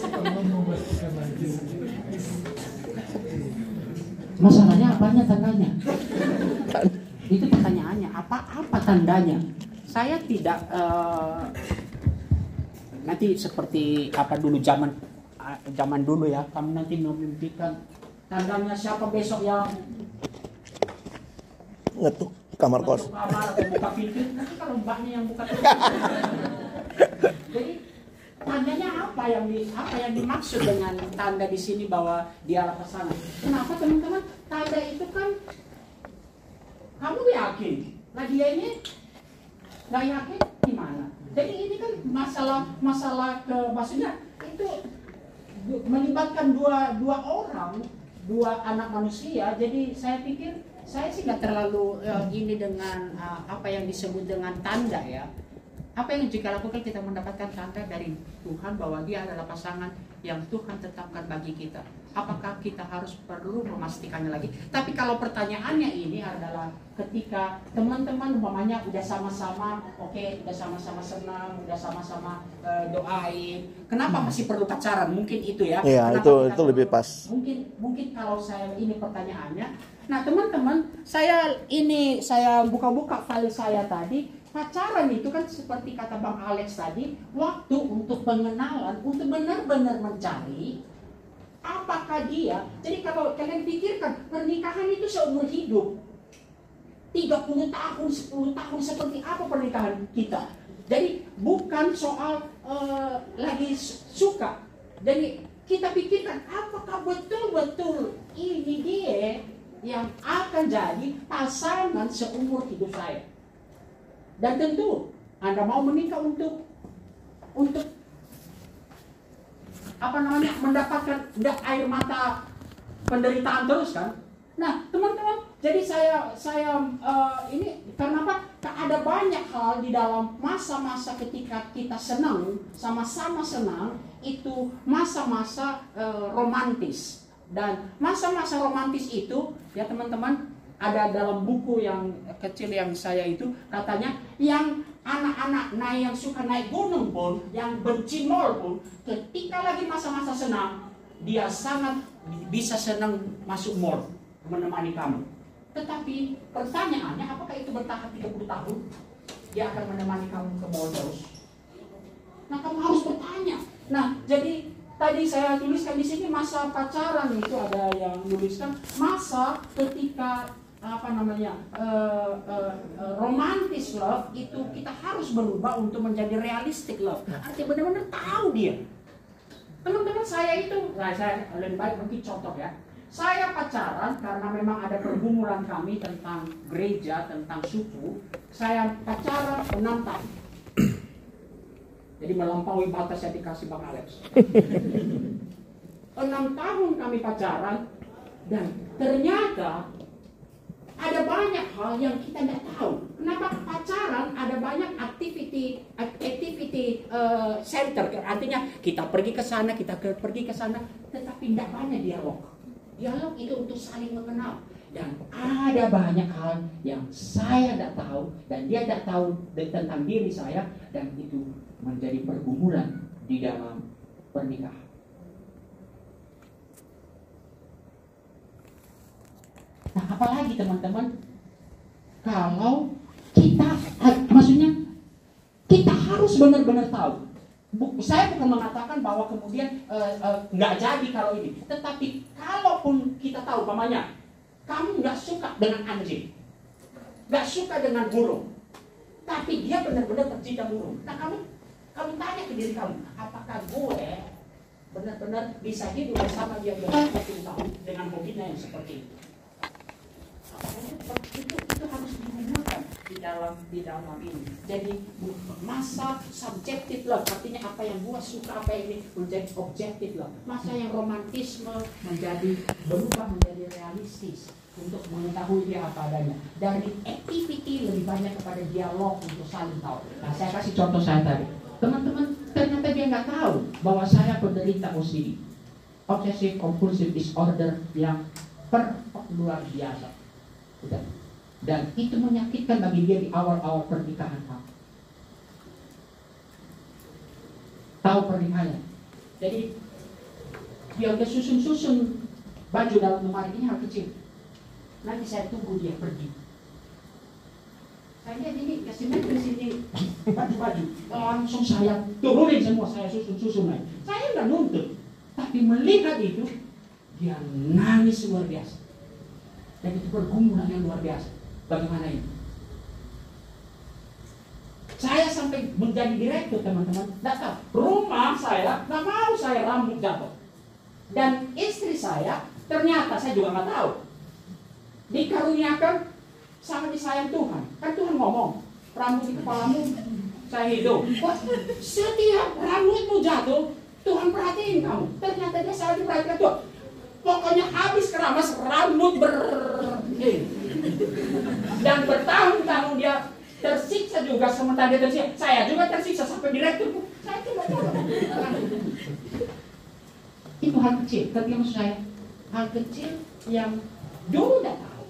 Masalahnya apanya tandanya? Itu pertanyaannya, apa apa tandanya? Saya tidak uh, nanti seperti apa dulu zaman uh, zaman dulu ya, kamu nanti memimpikan tandanya siapa besok yang ngetuk kamar kos. kamar atau buka pintu, nanti kalau mbaknya yang buka pintu. Jadi tandanya apa yang di, apa yang dimaksud dengan tanda di sini bahwa dia adalah pasangan? Kenapa teman-teman? Tanda itu kan kamu yakin, nah dia ini nggak yakin gimana? Jadi ini kan masalah masalah ke maksudnya itu melibatkan dua dua orang, dua anak manusia. Jadi saya pikir saya sih nggak terlalu uh, ini dengan uh, apa yang disebut dengan tanda ya. Apa yang jika lakukan kita mendapatkan tanda dari Tuhan bahwa dia adalah pasangan yang Tuhan tetapkan bagi kita. Apakah kita harus perlu memastikannya lagi? Tapi kalau pertanyaannya ini adalah ketika teman-teman umpamanya udah sama-sama oke, okay, udah sama-sama senang, udah sama-sama uh, doain, kenapa masih perlu pacaran? Mungkin itu ya. Iya, itu itu lebih pas. Mungkin mungkin kalau saya ini pertanyaannya Nah teman-teman, saya ini saya buka-buka file saya tadi, pacaran itu kan seperti kata Bang Alex tadi, waktu untuk pengenalan, untuk benar-benar mencari apakah dia. Jadi kalau kalian pikirkan, pernikahan itu seumur hidup. 30 tahun, 10 tahun seperti apa pernikahan kita. Jadi bukan soal uh, lagi suka. Jadi kita pikirkan apakah betul-betul ini dia yang akan jadi pasangan seumur hidup saya. Dan tentu Anda mau menikah untuk untuk apa namanya mendapatkan air mata penderitaan terus kan? Nah, teman-teman, jadi saya saya uh, ini karena apa? Ada banyak hal di dalam masa-masa ketika kita senang, sama-sama senang, itu masa-masa uh, romantis. Dan masa-masa romantis itu, ya teman-teman, ada dalam buku yang kecil yang saya itu katanya yang anak-anak naik yang suka naik gunung pun, yang benci mall pun, ketika lagi masa-masa senang, dia sangat bisa senang masuk mall menemani kamu. Tetapi pertanyaannya apakah itu bertahan 30 tahun? Dia akan menemani kamu ke mall terus. Nah, kamu harus bertanya. Nah, jadi tadi saya tuliskan di sini masa pacaran itu ada yang tuliskan masa ketika apa namanya uh, uh, uh, romantis love itu kita harus berubah untuk menjadi realistic love. Artinya benar-benar tahu dia. Teman-teman saya itu, nah saya lebih baik mungkin contoh ya. Saya pacaran karena memang ada pergumulan kami tentang gereja, tentang suku. Saya pacaran enam tahun. Jadi melampaui batas yang dikasih Bang Alex. enam tahun kami pacaran dan ternyata ada banyak hal yang kita tidak tahu. Kenapa pacaran ada banyak activity activity uh, center. Artinya kita pergi ke sana, kita pergi ke sana, tetapi tidak banyak dialog. Dialog itu untuk saling mengenal. Dan ada banyak hal yang saya tidak tahu dan dia tidak tahu tentang diri saya dan itu menjadi pergumulan di dalam pernikahan. Nah, apalagi teman-teman, kalau kita, maksudnya kita harus benar-benar tahu saya bukan mengatakan bahwa kemudian uh, uh, nggak jadi kalau ini, tetapi kalaupun kita tahu, pamannya, kamu nggak suka dengan anjing, nggak suka dengan burung, tapi dia benar-benar tercinta burung. Nah kamu, kamu tanya ke diri kamu, apakah gue benar-benar bisa hidup bersama dia berapa tahun dengan hobinya yang seperti itu? Dalam di dalam ini. Jadi masa subjektif lah, artinya apa yang gua suka apa ini menjadi objektif lah. Masa yang romantisme menjadi berubah menjadi realistis untuk mengetahui dia apa adanya. Dari activity lebih banyak kepada dialog untuk saling tahu. Nah, saya kasih contoh saya tadi. Teman-teman ternyata dia nggak tahu bahwa saya penderita OCD, obsessive compulsive disorder yang per luar biasa dan itu menyakitkan bagi dia di awal-awal pernikahan kamu. Tahu pernikahannya. Jadi dia udah susun-susun baju dalam lemari ini hal kecil. Nanti saya tunggu dia pergi. Saya ini kasih di sini baju-baju. Langsung saya turunin semua, saya susun-susun lagi. Saya nggak nuntut, tapi melihat itu dia nangis luar biasa. Dan itu pergumulan yang luar biasa. Bagaimana ini? Saya sampai menjadi direktur teman-teman. Tidak tahu. Rumah saya nggak mau saya rambut jatuh. Dan istri saya ternyata saya juga nggak tahu. Dikaruniakan sangat disayang Tuhan. Kan Tuhan ngomong, rambut di kepalamu saya hidup. Setiap rambutmu jatuh, Tuhan perhatiin kamu. Ternyata dia selalu diperhatikan Tuhan. Pokoknya habis keramas rambut ber dan bertahun-tahun dia tersiksa juga sementara dia tersiksa. Saya juga tersiksa sampai direktur. Saya cuma Itu hal kecil. Tapi maksud saya hal kecil yang dulu tidak tahu.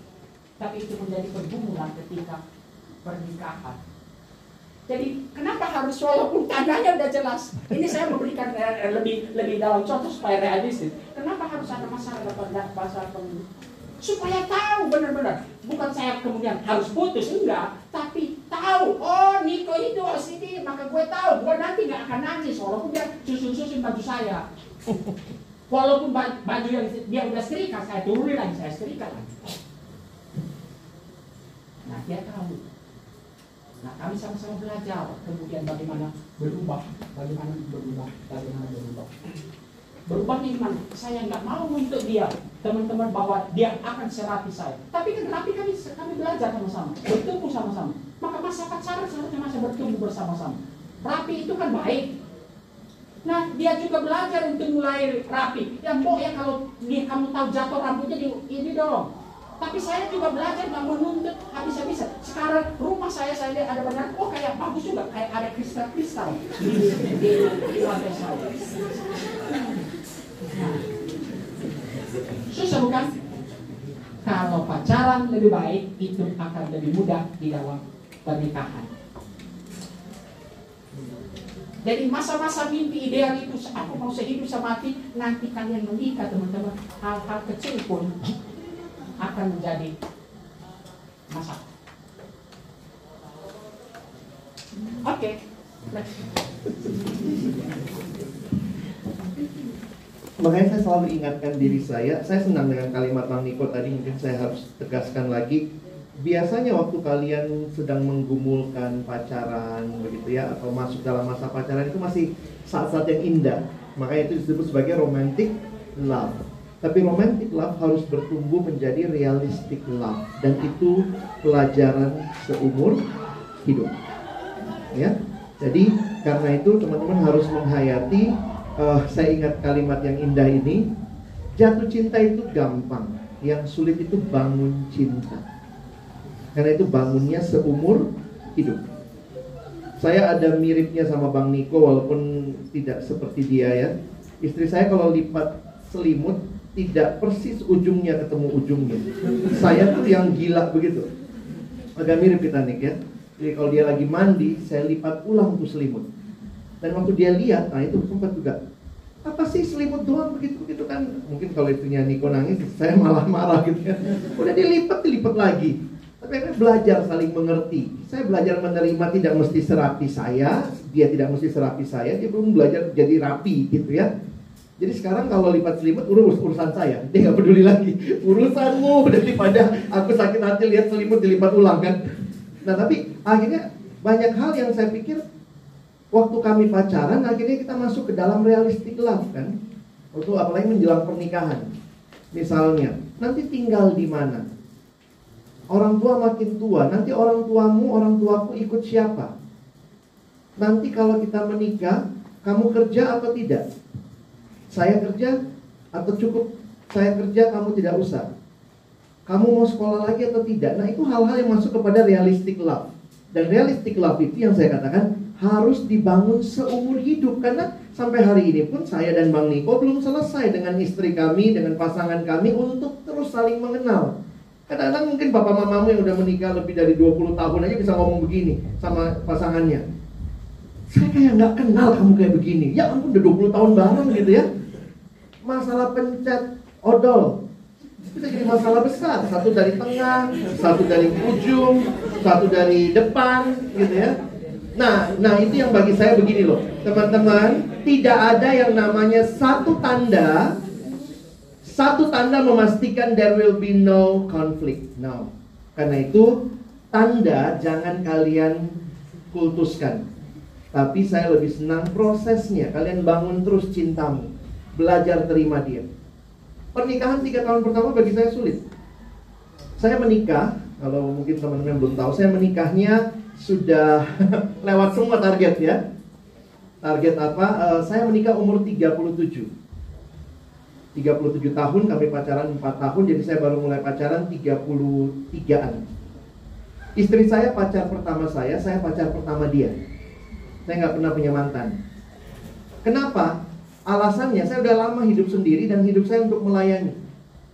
Tapi itu menjadi pergumulan ketika pernikahan. Jadi kenapa harus walaupun tandanya udah jelas. Ini saya memberikan eh, lebih lebih dalam contoh supaya realistis. Kenapa harus ada masalah dalam bahasa supaya tahu benar-benar bukan saya kemudian harus putus enggak tapi tahu, oh Niko itu sini, maka gue tahu, gue nanti nggak akan nangis walaupun dia susun-susun baju saya. Walaupun baju yang dia udah setrika, saya turunin lagi, saya setrika lagi. Nah dia tahu. Nah kami sama-sama belajar kemudian bagaimana berubah, bagaimana berubah, bagaimana berubah. Berubah nih gimana? Saya nggak mau untuk dia, teman-teman bahwa dia akan serapi saya. Tapi kan rapi kami kami belajar sama-sama, bertumbuh sama-sama. Maka masa pacaran seharusnya masa bertumbuh bersama-sama. Rapi itu kan baik. Nah, dia juga belajar untuk mulai rapi. Yang mau ya kalau dia kamu tahu jatuh rambutnya di ini dong. Tapi saya juga belajar nggak menuntut habis-habisan. Sekarang rumah saya saya lihat ada banyak, oh kayak bagus juga, kayak ada kristal-kristal. Susah bukan? Kalau pacaran lebih baik, itu akan lebih mudah di dalam pernikahan. Jadi masa-masa mimpi ideal itu, aku mau sehidup semati, nanti kalian menikah teman-teman. Hal-hal kecil pun akan menjadi masalah. Oke, okay. Makanya saya selalu ingatkan diri saya, saya senang dengan kalimat Bang Niko tadi, mungkin saya harus tegaskan lagi. Biasanya waktu kalian sedang menggumulkan pacaran begitu ya, atau masuk dalam masa pacaran itu masih saat-saat yang indah. Makanya itu disebut sebagai romantic love. Tapi romantic love harus bertumbuh menjadi realistic love dan itu pelajaran seumur hidup. Ya. Jadi karena itu teman-teman harus menghayati uh, saya ingat kalimat yang indah ini jatuh cinta itu gampang yang sulit itu bangun cinta karena itu bangunnya seumur hidup saya ada miripnya sama Bang Niko walaupun tidak seperti dia ya istri saya kalau lipat selimut tidak persis ujungnya ketemu ujungnya. Saya tuh yang gila begitu. Agak mirip kita nih ya. Jadi kalau dia lagi mandi saya lipat ulang tuh selimut. Dan waktu dia lihat, nah itu sempat juga apa sih selimut doang? Begitu begitu kan. Mungkin kalau istrinya Niko nangis saya malah marah gitu kan udah dilipat dilipat lagi. Tapi akhirnya belajar saling mengerti. Saya belajar menerima tidak mesti serapi saya dia tidak mesti serapi saya dia belum belajar jadi rapi gitu ya jadi sekarang kalau lipat selimut urus urusan saya. Dia nggak peduli lagi. Urusanmu daripada aku sakit hati lihat selimut dilipat ulang kan? Nah tapi akhirnya banyak hal yang saya pikir waktu kami pacaran akhirnya kita masuk ke dalam realistic love kan? Waktu apalagi menjelang pernikahan misalnya. Nanti tinggal di mana? Orang tua makin tua. Nanti orang tuamu orang tuaku ikut siapa? Nanti kalau kita menikah kamu kerja atau tidak saya kerja atau cukup saya kerja kamu tidak usah kamu mau sekolah lagi atau tidak nah itu hal-hal yang masuk kepada realistic love dan realistic love itu yang saya katakan harus dibangun seumur hidup karena sampai hari ini pun saya dan Bang Niko belum selesai dengan istri kami dengan pasangan kami untuk terus saling mengenal. Kadang-kadang mungkin bapak mamamu yang udah menikah lebih dari 20 tahun aja bisa ngomong begini sama pasangannya. Saya kayak nggak kenal kamu kayak begini. Ya ampun udah 20 tahun bareng gitu ya. Masalah pencet odol bisa jadi masalah besar. Satu dari tengah, satu dari ujung, satu dari depan gitu ya Nah, nah itu yang bagi saya begini loh, teman-teman, tidak ada yang namanya satu tanda, satu tanda memastikan there will be no conflict. No, karena itu tanda jangan kalian kultuskan, tapi saya lebih senang prosesnya. Kalian bangun terus cintamu, belajar terima dia. Pernikahan tiga tahun pertama bagi saya sulit. Saya menikah, kalau mungkin teman-teman belum tahu, saya menikahnya sudah lewat semua target ya. Target apa? Uh, saya menikah umur 37. 37 tahun, kami pacaran 4 tahun, jadi saya baru mulai pacaran 33-an. Istri saya pacar pertama saya, saya pacar pertama dia. Saya nggak pernah punya mantan. Kenapa? Alasannya saya udah lama hidup sendiri dan hidup saya untuk melayani.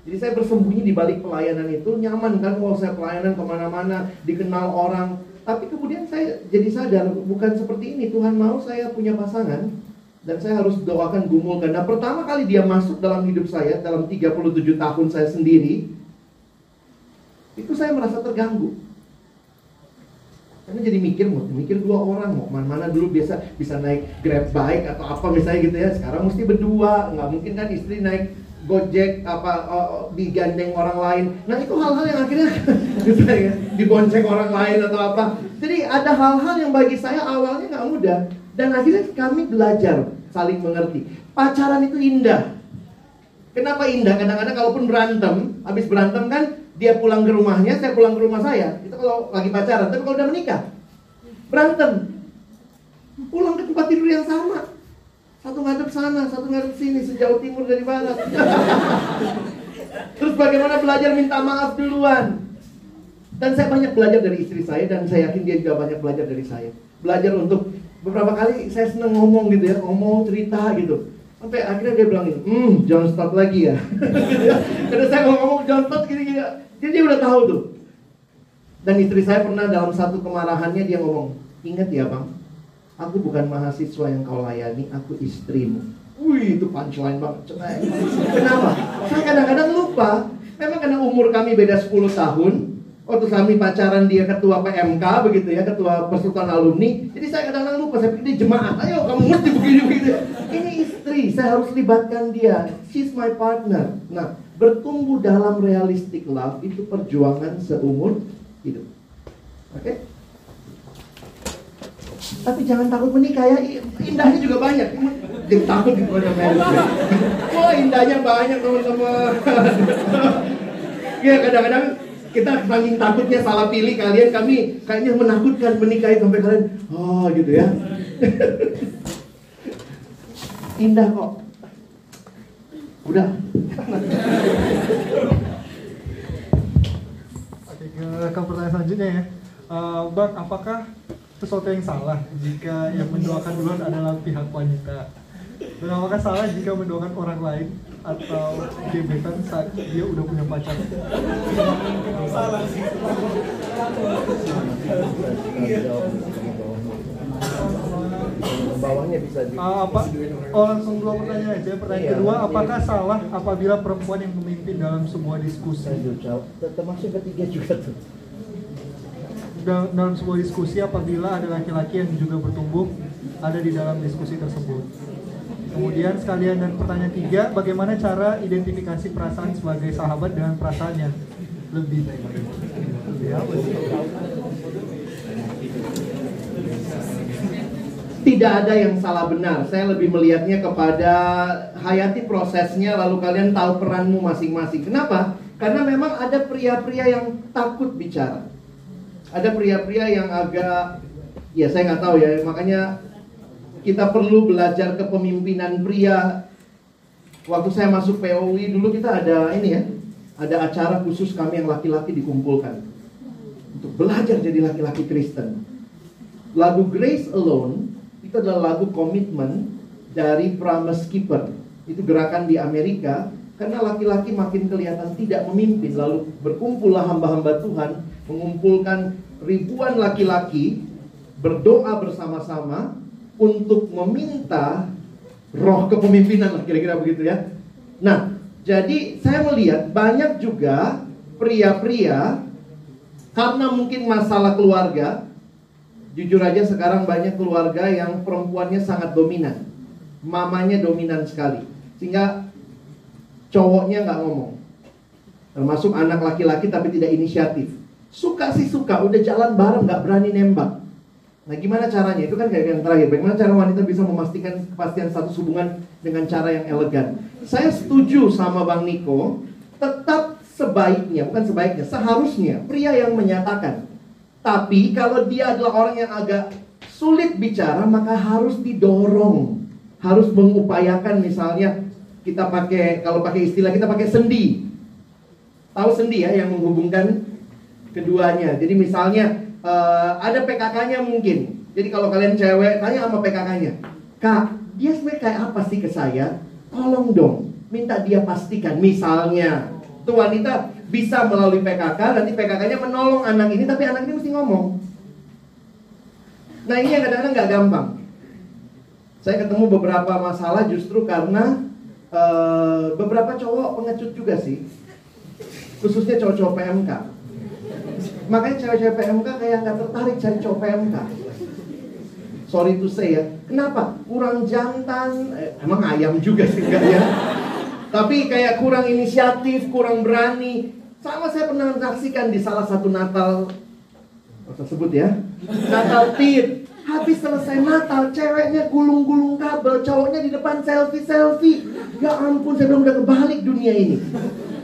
Jadi saya bersembunyi di balik pelayanan itu nyaman kan, kalau saya pelayanan ke mana-mana, dikenal orang, tapi kemudian saya jadi sadar bukan seperti ini. Tuhan mau saya punya pasangan dan saya harus doakan gumulkan. Nah, pertama kali dia masuk dalam hidup saya dalam 37 tahun saya sendiri, itu saya merasa terganggu. Karena jadi mikir mau mikir dua orang mau mana-mana dulu biasa bisa naik grab bike atau apa misalnya gitu ya. Sekarang mesti berdua, nggak mungkin kan istri naik gojek apa uh, digandeng orang lain. Nah itu hal-hal yang akhirnya gitu ya, dibonceng orang lain atau apa. Jadi ada hal-hal yang bagi saya awalnya nggak mudah dan akhirnya kami belajar saling mengerti. Pacaran itu indah. Kenapa indah? Kadang-kadang kalaupun berantem, habis berantem kan dia pulang ke rumahnya, saya pulang ke rumah saya. Itu kalau lagi pacaran. Tapi kalau udah menikah, berantem. Pulang ke tempat tidur yang sama. Satu ngadep sana, satu ngadep sini, sejauh timur dari barat. Terus bagaimana belajar minta maaf duluan. Dan saya banyak belajar dari istri saya dan saya yakin dia juga banyak belajar dari saya. Belajar untuk beberapa kali saya seneng ngomong gitu ya, ngomong cerita gitu. Sampai akhirnya dia bilang ini, hmm jangan stop lagi ya. Karena saya mau ngomong jangan stop gini-gini. Jadi dia udah tahu tuh. Dan istri saya pernah dalam satu kemarahannya dia ngomong, ingat ya bang, aku bukan mahasiswa yang kau layani, aku istrimu. Wih itu punchline banget. Kenapa? Saya kadang-kadang lupa. Memang karena umur kami beda 10 tahun, Waktu kami pacaran dia ketua PMK begitu ya, ketua persatuan alumni. Jadi saya kadang-kadang lupa, saya pikir dia jemaat. Ayo kamu mesti begini begitu. Ini istri, saya harus libatkan dia. She's my partner. Nah, bertumbuh dalam realistic love itu perjuangan seumur hidup. Oke? Okay? Tapi jangan takut menikah ya, indahnya juga banyak. Jangan takut gitu Wah indahnya banyak teman-teman. ya kadang-kadang kita saking takutnya salah pilih kalian kami kayaknya menakutkan menikahi sampai kalian. Oh gitu ya. Indah kok. Udah. Oke ke, ke pertanyaan selanjutnya ya. Uh, bang apakah sesuatu yang salah jika yang mendoakan duluan adalah pihak wanita dan apakah salah jika mendoakan orang lain atau gebetan saat dia udah punya pacar? Salah sih. bawahnya bisa di uh, apa? oh langsung dua pertanyaan. Aja pertanyaan iya, kedua apakah salah apabila perempuan yang memimpin dalam sebuah diskusi? Termasuk ketiga juga tuh. Dalam sebuah diskusi apabila ada laki-laki yang juga bertumbuh ada di dalam diskusi tersebut Kemudian sekalian dan pertanyaan tiga, bagaimana cara identifikasi perasaan sebagai sahabat dengan perasaannya lebih Tidak ada yang salah benar. Saya lebih melihatnya kepada hayati prosesnya, lalu kalian tahu peranmu masing-masing. Kenapa? Karena memang ada pria-pria yang takut bicara. Ada pria-pria yang agak, ya saya nggak tahu ya. Makanya kita perlu belajar kepemimpinan pria. Waktu saya masuk POI dulu kita ada ini ya, ada acara khusus kami yang laki-laki dikumpulkan untuk belajar jadi laki-laki Kristen. Lagu Grace Alone itu adalah lagu komitmen dari Promise Keeper. Itu gerakan di Amerika karena laki-laki makin kelihatan tidak memimpin lalu berkumpullah hamba-hamba Tuhan mengumpulkan ribuan laki-laki berdoa bersama-sama untuk meminta roh kepemimpinan lah kira-kira begitu ya. Nah, jadi saya melihat banyak juga pria-pria karena mungkin masalah keluarga, jujur aja sekarang banyak keluarga yang perempuannya sangat dominan, mamanya dominan sekali, sehingga cowoknya nggak ngomong, termasuk anak laki-laki tapi tidak inisiatif. Suka sih suka, udah jalan bareng nggak berani nembak. Nah gimana caranya? Itu kan kayak yang terakhir. Bagaimana cara wanita bisa memastikan kepastian status hubungan dengan cara yang elegan? Saya setuju sama Bang Niko. Tetap sebaiknya, bukan sebaiknya, seharusnya pria yang menyatakan. Tapi kalau dia adalah orang yang agak sulit bicara, maka harus didorong. Harus mengupayakan misalnya kita pakai, kalau pakai istilah kita pakai sendi. Tahu sendi ya yang menghubungkan keduanya. Jadi misalnya uh, ada PKK-nya mungkin. Jadi kalau kalian cewek tanya sama PKK-nya, kak dia sebenarnya kayak apa sih ke saya? Tolong dong, minta dia pastikan. Misalnya, tuh wanita bisa melalui PKK, nanti PKK-nya menolong anak ini, tapi anak ini mesti ngomong. Nah ini yang kadang-kadang nggak gampang. Saya ketemu beberapa masalah justru karena uh, beberapa cowok pengecut juga sih, khususnya cowok-cowok PMK Makanya cewek-cewek PMK kayak nggak tertarik cari cowok PMK. Sorry to say ya. Kenapa? Kurang jantan. Eh, emang ayam juga sih enggak ya? Tapi kayak kurang inisiatif, kurang berani. Sama saya pernah saksikan di salah satu Natal. Masa sebut ya? Natal Tit. Habis selesai Natal, ceweknya gulung-gulung kabel, cowoknya di depan selfie-selfie. Ya ampun, saya bilang udah kebalik dunia ini.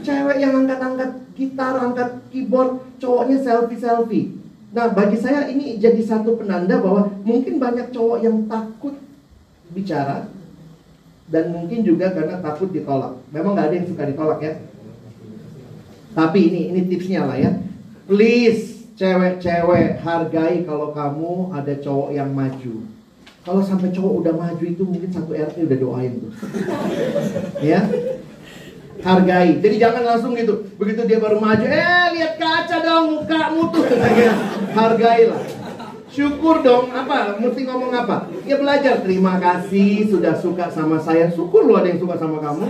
Cewek yang angkat-angkat gitar, angkat keyboard, cowoknya selfie-selfie. Nah, bagi saya ini jadi satu penanda bahwa mungkin banyak cowok yang takut bicara dan mungkin juga karena takut ditolak. Memang nggak ada yang suka ditolak ya. Tapi ini ini tipsnya lah ya. Please cewek-cewek hargai kalau kamu ada cowok yang maju. Kalau sampai cowok udah maju itu mungkin satu RT udah doain tuh. ya. Hargai. Jadi jangan langsung gitu. Begitu dia baru maju, eh lihat kaca dong mukamu tuh. Hargailah. Syukur dong, apa? Mesti ngomong apa? Ya belajar, terima kasih sudah suka sama saya. Syukur lu ada yang suka sama kamu.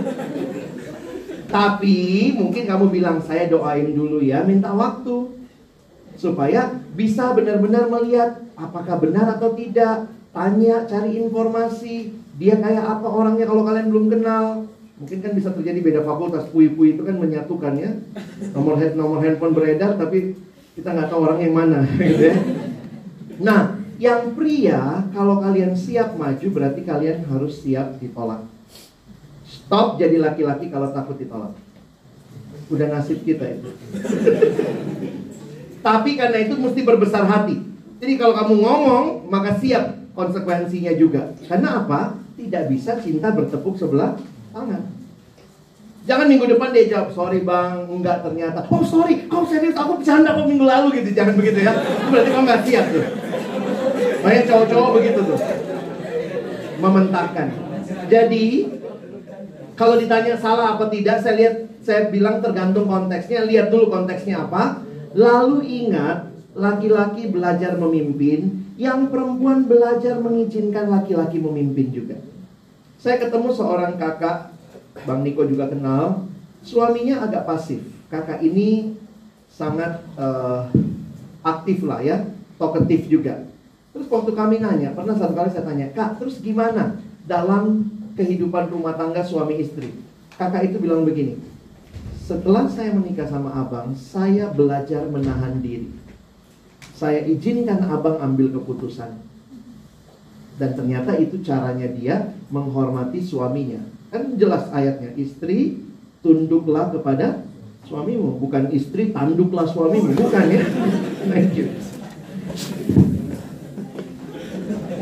Tapi mungkin kamu bilang saya doain dulu ya, minta waktu supaya bisa benar-benar melihat apakah benar atau tidak. Tanya, cari informasi. Dia kayak apa orangnya kalau kalian belum kenal. Mungkin kan bisa terjadi beda fakultas. Pui-pui itu kan menyatukan ya. Nomor nomor handphone beredar tapi kita nggak tahu orang yang mana gitu ya. Nah, yang pria kalau kalian siap maju berarti kalian harus siap ditolak. Stop jadi laki-laki kalau takut ditolak. Udah nasib kita itu. Tapi karena itu mesti berbesar hati. Jadi kalau kamu ngomong, maka siap konsekuensinya juga. Karena apa? Tidak bisa cinta bertepuk sebelah tangan. Jangan minggu depan dia jawab, sorry bang, enggak ternyata. Oh sorry, kau serius, aku bercanda kok minggu lalu gitu. Jangan begitu ya. Berarti kamu nggak siap tuh. Banyak cowok-cowok begitu tuh. Mementarkan. Jadi, kalau ditanya salah apa tidak, saya lihat, saya bilang tergantung konteksnya. Lihat dulu konteksnya apa. Lalu ingat, laki-laki belajar memimpin, yang perempuan belajar mengizinkan laki-laki memimpin juga. Saya ketemu seorang kakak, Bang Niko juga kenal, suaminya agak pasif. Kakak ini sangat uh, aktif lah ya, talkative juga. Terus waktu kami nanya, pernah satu kali saya tanya, Kak, terus gimana dalam kehidupan rumah tangga suami istri? Kakak itu bilang begini, setelah saya menikah sama abang, saya belajar menahan diri. Saya izinkan abang ambil keputusan. Dan ternyata itu caranya dia menghormati suaminya. Kan jelas ayatnya, istri tunduklah kepada suamimu. Bukan istri tanduklah suamimu, bukan ya. Thank you.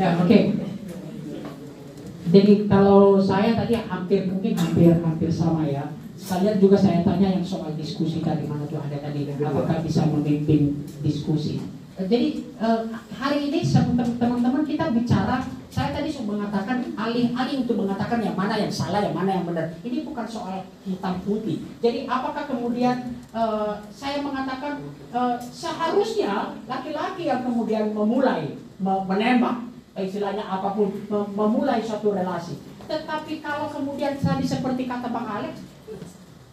Ya, oke. Okay. Jadi kalau saya tadi hampir mungkin hampir hampir sama ya. Sekalian juga saya tanya yang soal diskusi tadi mana tuh ada tadi apakah bisa memimpin diskusi. Jadi hari ini teman-teman kita bicara saya tadi sudah mengatakan alih-alih untuk mengatakan yang mana yang salah, yang mana yang benar. Ini bukan soal hitam putih. Jadi apakah kemudian uh, saya mengatakan seharusnya laki-laki yang kemudian memulai menembak istilahnya apa pun memulai suatu relasi. Tetapi kalau kemudian tadi seperti kata Bang Alex,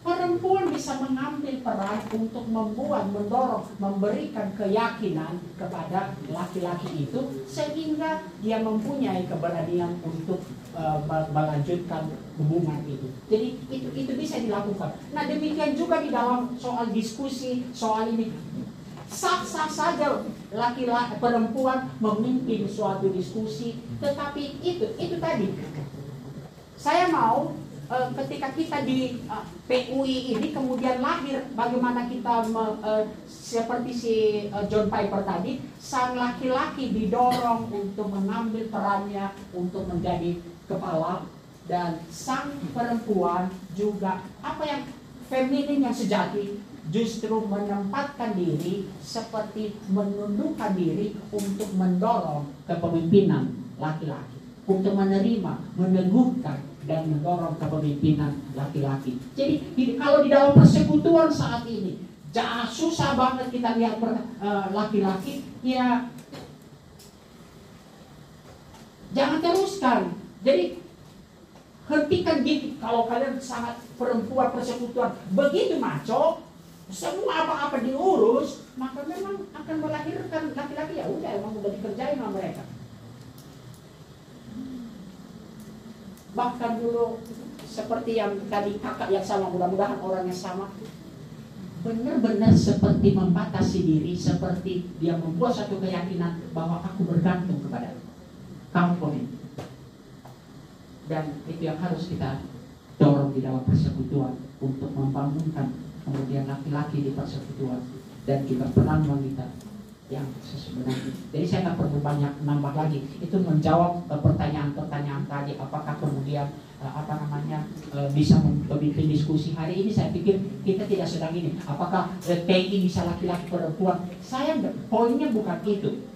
perempuan bisa mengambil peran untuk membuat, mendorong, memberikan keyakinan kepada laki-laki itu sehingga dia mempunyai keberanian untuk uh, melanjutkan hubungan itu. Jadi itu itu bisa dilakukan. Nah demikian juga di dalam soal diskusi soal ini sah-sah saja laki-laki perempuan memimpin suatu diskusi tetapi itu itu tadi saya mau uh, ketika kita di uh, eh, PUI ini kemudian lahir bagaimana kita me, uh, seperti si uh, John Piper tadi sang laki-laki didorong untuk mengambil perannya untuk menjadi kepala dan sang perempuan juga apa yang feminin yang sejati justru menempatkan diri seperti menundukkan diri untuk mendorong kepemimpinan laki-laki untuk menerima, meneguhkan dan mendorong kepemimpinan laki-laki. Jadi kalau di dalam persekutuan saat ini, jangan susah banget kita lihat eh, laki-laki, ya jangan teruskan. Jadi hentikan gitu kalau kalian sangat perempuan persekutuan begitu maco semua apa-apa diurus, maka memang akan melahirkan laki-laki ya udah emang udah dikerjain sama mereka. Bahkan dulu seperti yang tadi kakak yang sama, mudah-mudahan orang yang sama benar-benar seperti membatasi diri, seperti dia membuat satu keyakinan bahwa aku bergantung kepada kamu komen. Dan itu yang harus kita dorong di dalam persekutuan untuk membangunkan kemudian laki-laki di persekutuan dan juga peran wanita yang sebenarnya. Jadi saya nggak perlu banyak nambah lagi. Itu menjawab eh, pertanyaan-pertanyaan tadi. Apakah kemudian uh, apa namanya uh, bisa memimpin diskusi hari ini? Saya pikir kita tidak sedang ini. Apakah TI bisa laki-laki perempuan? Saya poinnya bukan itu.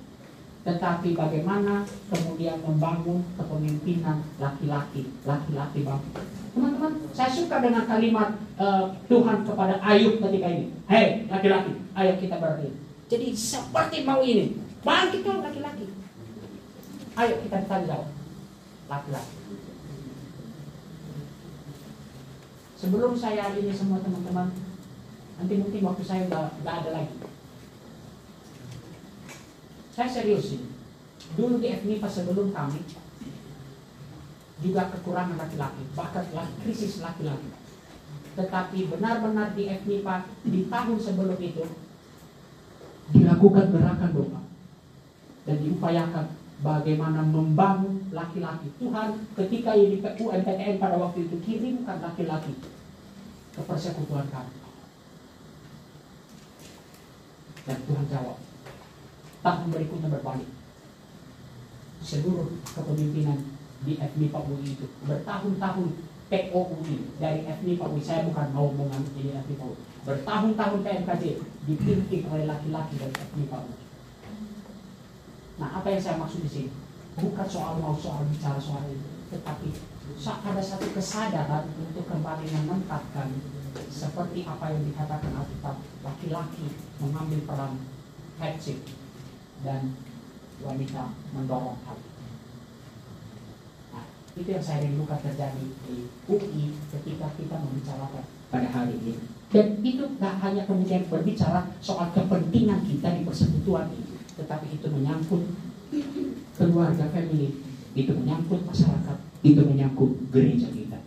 Tetapi bagaimana kemudian membangun kepemimpinan laki-laki, laki-laki bangsa. Teman-teman, saya suka dengan kalimat uh, Tuhan kepada Ayub ketika ini. Hei, laki-laki, ayo kita berdiri jadi seperti mau ini. Bangkitlah laki-laki. Ayo kita jawab. Laki-laki. Sebelum saya ini semua teman-teman, nanti mungkin waktu saya nggak ada lagi. Saya serius ini. Dulu di FNIPA sebelum kami, juga kekurangan laki-laki, bahkan krisis laki-laki. Tetapi benar-benar di FNIPA di tahun sebelum itu dilakukan gerakan doa dan diupayakan bagaimana membangun laki-laki. Tuhan ketika ini UMPTN pada waktu itu kirimkan laki-laki ke persekutuan kami. Dan Tuhan jawab. Tahun berikutnya berbalik. Seluruh kepemimpinan di FMIPA UI itu bertahun-tahun POUI dari FMIPA UI. Saya bukan mau mengambil jadi FMIPA UI bertahun-tahun PMKJ dipimpin oleh laki-laki dari FMIPA Nah, apa yang saya maksud di sini? Bukan soal mau soal bicara soal itu, tetapi ada satu kesadaran untuk kembali menempatkan seperti apa yang dikatakan Alkitab, laki-laki mengambil peran headship dan wanita mendorong hal. Nah, itu yang saya rindukan terjadi di UI ketika kita membicarakan pada hari ini. Dan itu tak hanya kemudian berbicara soal kepentingan kita di persekutuan ini, tetapi itu menyangkut keluarga family, itu menyangkut masyarakat, itu menyangkut gereja kita.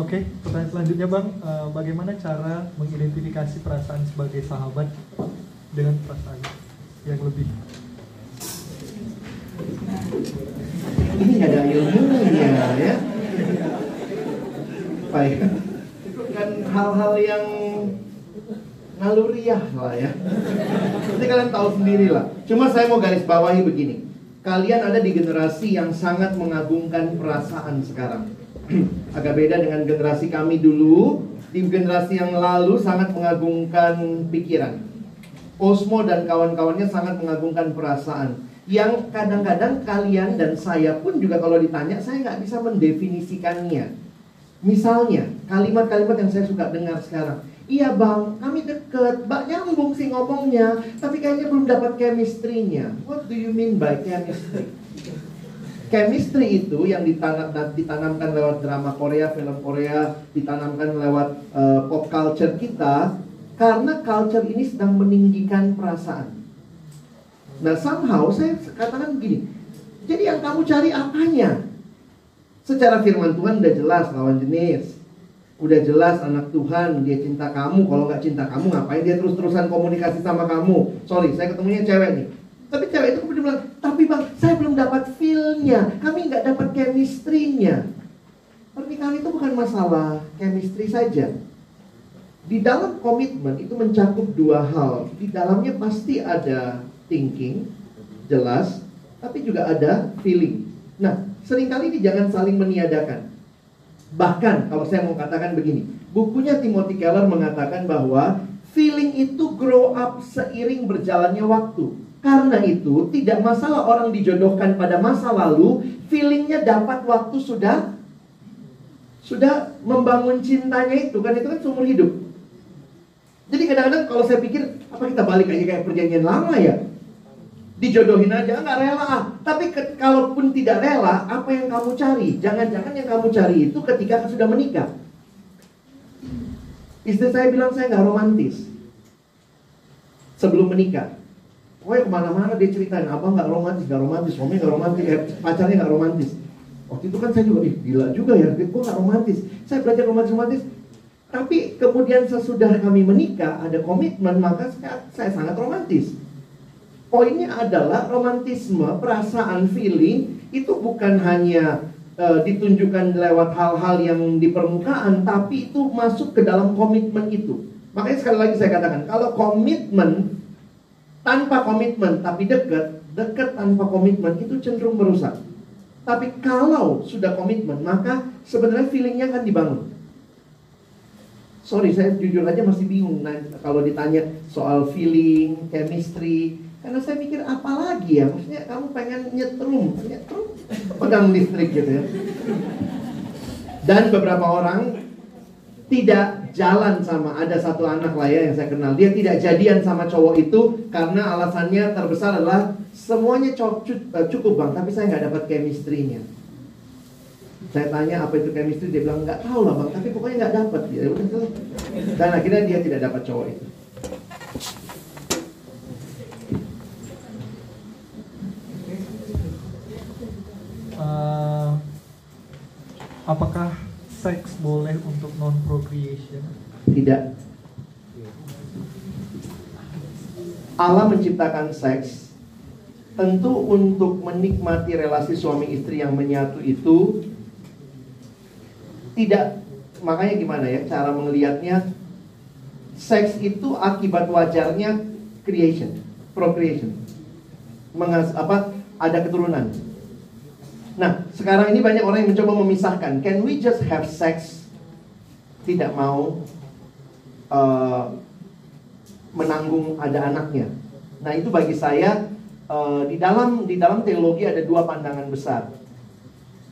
Oke, okay, selanjutnya Bang, uh, bagaimana cara mengidentifikasi perasaan sebagai sahabat dengan perasaan yang lebih? Ini ada ilmunya ya. Baik, kan hal-hal yang naluriah lah ya. Nanti kalian tahu sendiri lah. Cuma saya mau garis bawahi begini. Kalian ada di generasi yang sangat mengagungkan perasaan sekarang agak beda dengan generasi kami dulu. Di generasi yang lalu sangat mengagungkan pikiran. Osmo dan kawan-kawannya sangat mengagungkan perasaan. Yang kadang-kadang kalian dan saya pun juga kalau ditanya, saya nggak bisa mendefinisikannya. Misalnya, kalimat-kalimat yang saya suka dengar sekarang. Iya bang, kami deket, bak nyambung sih ngomongnya, tapi kayaknya belum dapat chemistry-nya. What do you mean by chemistry? Chemistry itu yang ditanam, ditanamkan lewat drama Korea, film Korea, ditanamkan lewat uh, pop culture kita, karena culture ini sedang meninggikan perasaan. Nah, somehow saya katakan begini, jadi yang kamu cari apanya? Secara firman Tuhan udah jelas lawan jenis. Udah jelas anak Tuhan, dia cinta kamu. Kalau nggak cinta kamu, ngapain dia terus-terusan komunikasi sama kamu? Sorry, saya ketemunya cewek nih tapi cewek itu kemudian bilang, tapi bang, saya belum dapat feel-nya. Kami nggak dapat chemistry-nya. Pernikahan itu bukan masalah chemistry saja. Di dalam komitmen itu mencakup dua hal. Di dalamnya pasti ada thinking, jelas, tapi juga ada feeling. Nah, sering kali ini jangan saling meniadakan. Bahkan kalau saya mau katakan begini, bukunya Timothy Keller mengatakan bahwa feeling itu grow up seiring berjalannya waktu. Karena itu tidak masalah orang dijodohkan pada masa lalu, feelingnya dapat waktu sudah sudah membangun cintanya itu kan itu kan seumur hidup. Jadi kadang-kadang kalau saya pikir apa kita balik aja kayak perjanjian lama ya? Dijodohin aja nggak rela. Tapi ke, kalaupun tidak rela, apa yang kamu cari? Jangan-jangan yang kamu cari itu ketika sudah menikah. Istri saya bilang saya nggak romantis sebelum menikah. Pokoknya ke mana-mana dia ceritain, abang nggak romantis, nggak romantis, suami nggak romantis, eh, pacarnya nggak romantis. Waktu itu kan saya juga, ih gila juga ya, gue nggak romantis. Saya belajar romantis-romantis. Tapi kemudian sesudah kami menikah, ada komitmen, maka saya, saya sangat romantis. Poinnya adalah romantisme, perasaan, feeling, itu bukan hanya e, ditunjukkan lewat hal-hal yang di permukaan, tapi itu masuk ke dalam komitmen itu. Makanya sekali lagi saya katakan, kalau komitmen tanpa komitmen tapi dekat, dekat tanpa komitmen itu cenderung merusak. Tapi kalau sudah komitmen, maka sebenarnya feelingnya akan dibangun. Sorry, saya jujur aja masih bingung nah, kalau ditanya soal feeling, chemistry. Karena saya mikir apa lagi ya? Maksudnya kamu pengen nyetrum, nyetrum, pegang listrik gitu ya. Dan beberapa orang tidak jalan sama ada satu anak lah ya yang saya kenal. Dia tidak jadian sama cowok itu karena alasannya terbesar adalah semuanya eh, cukup bang tapi saya nggak dapat chemistry-nya. Saya tanya apa itu chemistry? Dia bilang nggak tahu lah bang tapi pokoknya nggak dapat. Ya dan akhirnya dia tidak dapat cowok itu. Uh, apakah seks boleh untuk non procreation? Tidak. Allah menciptakan seks. Tentu untuk menikmati relasi suami istri yang menyatu itu tidak. Makanya gimana ya cara melihatnya seks itu akibat wajarnya creation procreation. Mengas apa? Ada keturunan Nah, sekarang ini banyak orang yang mencoba memisahkan. Can we just have sex? Tidak mau uh, menanggung ada anaknya. Nah, itu bagi saya uh, di dalam di dalam teologi ada dua pandangan besar.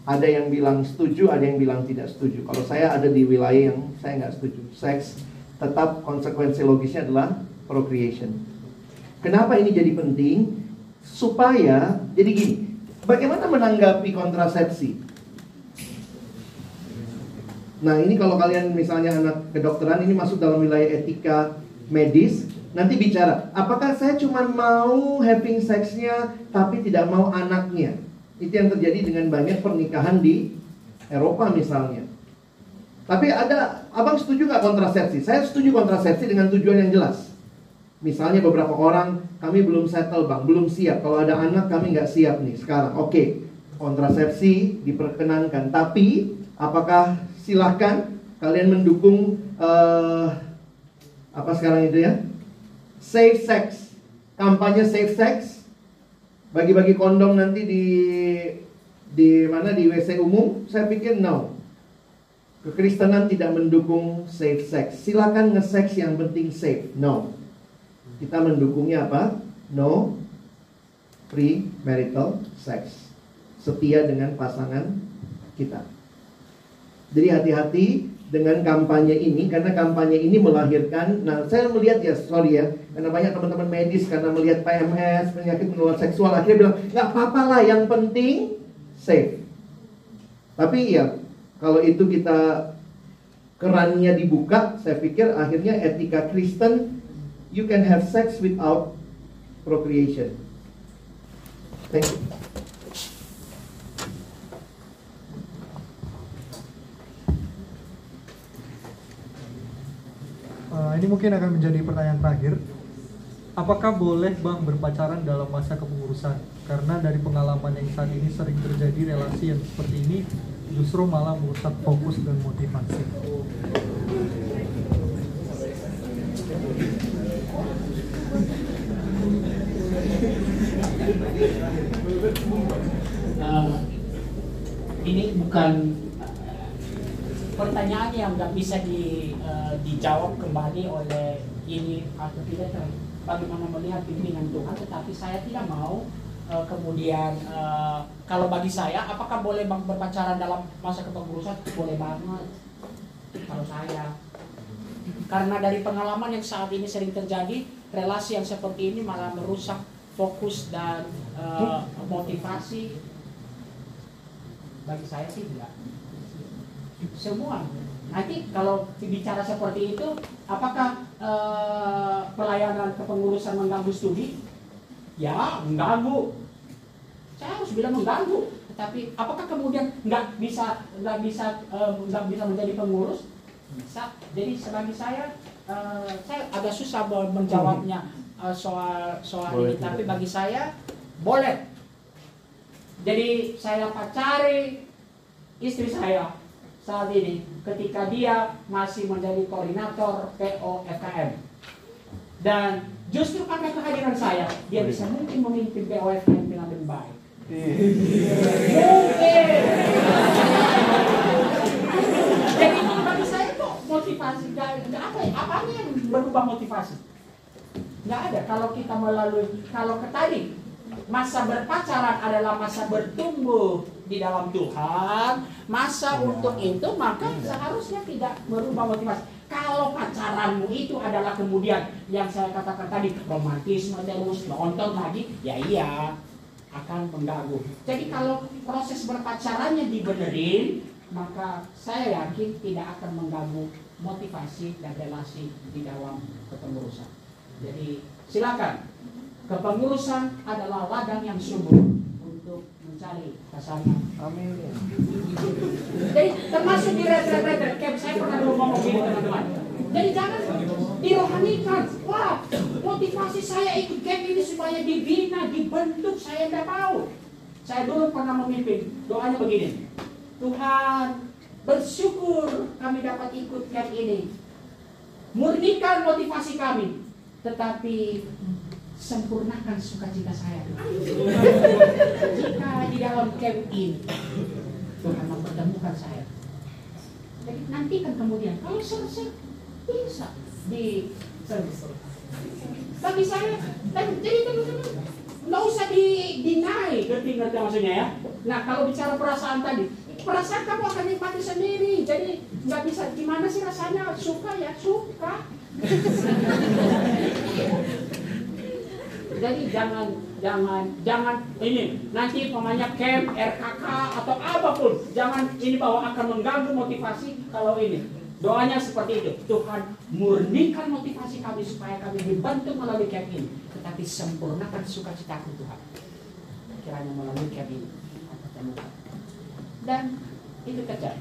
Ada yang bilang setuju, ada yang bilang tidak setuju. Kalau saya ada di wilayah yang saya nggak setuju. Seks tetap konsekuensi logisnya adalah procreation. Kenapa ini jadi penting? Supaya jadi gini, Bagaimana menanggapi kontrasepsi? Nah ini kalau kalian misalnya anak kedokteran ini masuk dalam wilayah etika medis Nanti bicara, apakah saya cuma mau having sexnya tapi tidak mau anaknya Itu yang terjadi dengan banyak pernikahan di Eropa misalnya Tapi ada, abang setuju nggak kontrasepsi? Saya setuju kontrasepsi dengan tujuan yang jelas Misalnya beberapa orang kami belum settle bang, belum siap. Kalau ada anak kami nggak siap nih sekarang. Oke, okay. kontrasepsi diperkenankan. Tapi apakah silahkan kalian mendukung uh, apa sekarang itu ya? Safe sex, kampanye safe sex, bagi-bagi kondom nanti di di mana di WC umum? Saya pikir no. Kekristenan tidak mendukung safe sex. Silakan nge-sex yang penting safe. No kita mendukungnya apa? No pre-marital sex. Setia dengan pasangan kita. Jadi hati-hati dengan kampanye ini karena kampanye ini melahirkan nah saya melihat ya sorry ya karena banyak teman-teman medis karena melihat PMS penyakit menular seksual akhirnya bilang nggak apa-apa lah yang penting safe tapi ya kalau itu kita kerannya dibuka saya pikir akhirnya etika Kristen you can have sex without procreation. Thank you. Uh, ini mungkin akan menjadi pertanyaan terakhir. Apakah boleh bang berpacaran dalam masa kepengurusan? Karena dari pengalaman yang saat ini sering terjadi relasi yang seperti ini justru malah merusak fokus dan motivasi. Uh, ini bukan pertanyaan yang nggak bisa di, uh, dijawab kembali oleh ini atau tidak bagaimana melihat pimpinan Tuhan? Tetapi saya tidak mau eh, kemudian eh, kalau bagi saya apakah boleh berpacaran dalam masa kepengurusan boleh banget. Kalau saya karena dari pengalaman yang saat ini sering terjadi relasi yang seperti ini malah merusak fokus dan eh, motivasi. Bagi saya sih enggak. Semua. Nanti kalau bicara seperti itu apakah eh, pelayanan kepengurusan mengganggu studi? Ya mengganggu. Saya harus bilang mengganggu. Tetapi apakah kemudian nggak bisa nggak bisa eh, nggak bisa menjadi pengurus bisa. Jadi sebagai saya eh, saya agak susah menjawabnya eh, soal soal Boleh ini tapi bagi saya boleh. Jadi saya pacari istri saya saat ini ketika dia masih menjadi koordinator PO FKM dan justru karena kehadiran saya dia bisa mungkin memimpin PO FKM dengan lebih baik. Mungkin jadi itu bagi saya kok motivasi nggak apa ya apanya yang berubah motivasi? Nggak ada. Kalau kita melalui kalau tadi masa berpacaran adalah masa bertumbuh di dalam Tuhan masa untuk itu maka seharusnya tidak berubah motivasi. Kalau pacaranmu itu adalah kemudian yang saya katakan tadi romantisme terus nonton lagi ya iya akan mengganggu. Jadi kalau proses berpacarannya dibenerin maka saya yakin tidak akan mengganggu motivasi dan relasi di dalam kepengurusan jadi silakan kepengurusan adalah ladang yang subur untuk mencari pasangan Amin. jadi termasuk di retret-retret camp saya pernah dulu ngomong gini teman-teman. Jadi jangan dirohanikan. Wah, motivasi saya ikut camp ini supaya dibina, dibentuk. Saya tidak mau. Saya dulu pernah memimpin. Doanya begini. Tuhan, bersyukur kami dapat ikut camp ini. Murnikan motivasi kami. Tetapi sempurnakan sukacita saya. Jika di dalam camp ini Tuhan mempertemukan saya. Jadi nantikan kemudian kalau selesai bisa di bagi saya dan jadi teman-teman nggak usah di deny ngerti ngerti maksudnya ya. Nah kalau bicara perasaan tadi perasaan kamu akan nikmati sendiri. Jadi nggak bisa. Gimana sih rasanya? Suka ya? Suka. Jadi jangan jangan jangan ini nanti pemanya camp RKK atau apa pun jangan ini bahwa akan mengganggu motivasi kalau ini. Doanya seperti itu. Tuhan murnikan motivasi kami supaya kami dibantu melalui camp ini. Tetapi sempurnakan sukacitaku Tuhan. Kiranya melalui camp ini aku temukan dan itu terjadi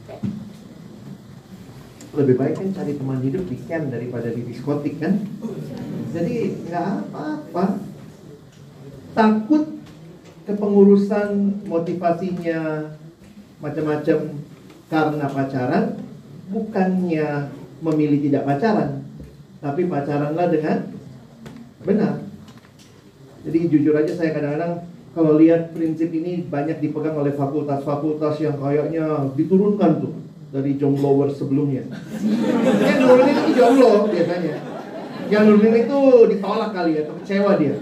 Oke. Lebih baik kan cari teman hidup di camp daripada di diskotik kan? Jadi nggak apa-apa. Takut kepengurusan motivasinya macam-macam karena pacaran, bukannya memilih tidak pacaran, tapi pacaranlah dengan benar. Jadi jujur aja saya kadang-kadang kalau lihat prinsip ini banyak dipegang oleh fakultas-fakultas yang kayaknya diturunkan tuh dari jomblower sebelumnya. Yang nurunin itu jomblo biasanya. Yang nurunin itu ditolak kali ya, kecewa dia.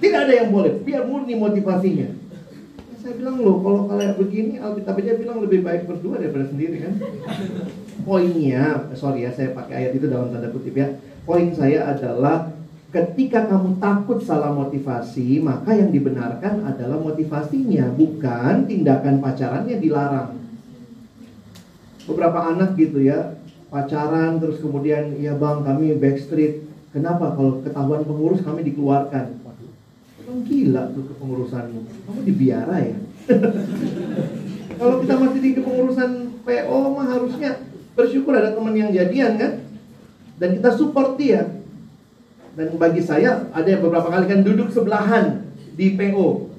Tidak ada yang boleh, biar murni motivasinya. Ya, saya bilang loh, kalau kalian begini, Alkitab aja bilang lebih baik berdua daripada sendiri kan. Poinnya, sorry ya saya pakai ayat itu dalam tanda kutip ya. Poin saya adalah ketika kamu takut salah motivasi, maka yang dibenarkan adalah motivasinya, bukan tindakan pacarannya dilarang. Beberapa anak gitu ya pacaran terus kemudian ya bang kami backstreet. Kenapa? Kalau ketahuan pengurus kami dikeluarkan. Emang gila tuh kepengurusanmu. Kamu dibiara ya? Kalau kita masih di kepengurusan PO mah harusnya bersyukur ada teman yang jadian kan? Dan kita support dia dan bagi saya ada yang beberapa kali kan duduk sebelahan di PO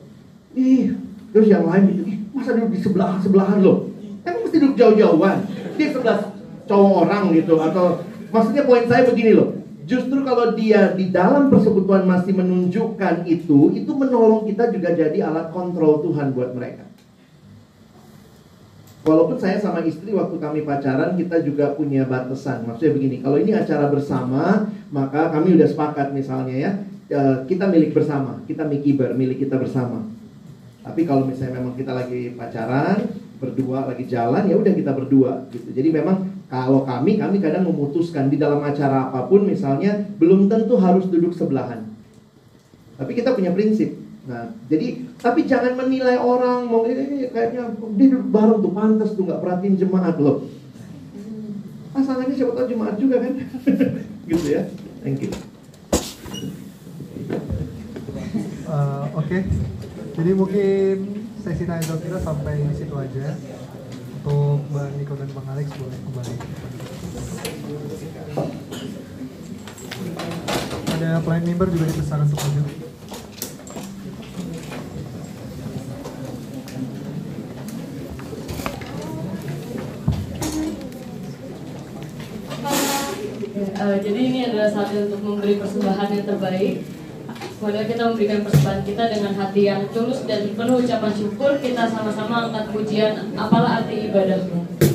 ih terus yang lain ih masa duduk di sebelah sebelahan loh? Kan mesti duduk jauh-jauhan. Dia sebelah cowok orang gitu atau maksudnya poin saya begini loh. Justru kalau dia di dalam persekutuan masih menunjukkan itu itu menolong kita juga jadi alat kontrol Tuhan buat mereka Walaupun saya sama istri waktu kami pacaran kita juga punya batasan. Maksudnya begini, kalau ini acara bersama, maka kami udah sepakat misalnya ya, eh, kita milik bersama, kita mikiber, milik kita bersama. Tapi kalau misalnya memang kita lagi pacaran, berdua lagi jalan, ya udah kita berdua gitu. Jadi memang kalau kami, kami kadang memutuskan di dalam acara apa pun misalnya belum tentu harus duduk sebelahan. Tapi kita punya prinsip. Nah, jadi tapi jangan menilai orang mau eh, kayaknya dia duduk bareng tuh pantas tuh nggak perhatiin jemaat loh. Pasangannya siapa tahu jemaat juga kan? gitu ya. Thank you. Eh, Oke, jadi mungkin sesi tanya jawab kita sampai situ aja. Untuk Mbak Niko dan Bang Alex boleh kembali. Ada pelayan member juga dipesan untuk maju. Eh, jadi ini adalah saatnya untuk memberi persembahan yang terbaik. Mari kita memberikan persembahan kita dengan hati yang tulus dan penuh ucapan syukur. Kita sama-sama angkat pujian. Apalah arti ibadahmu?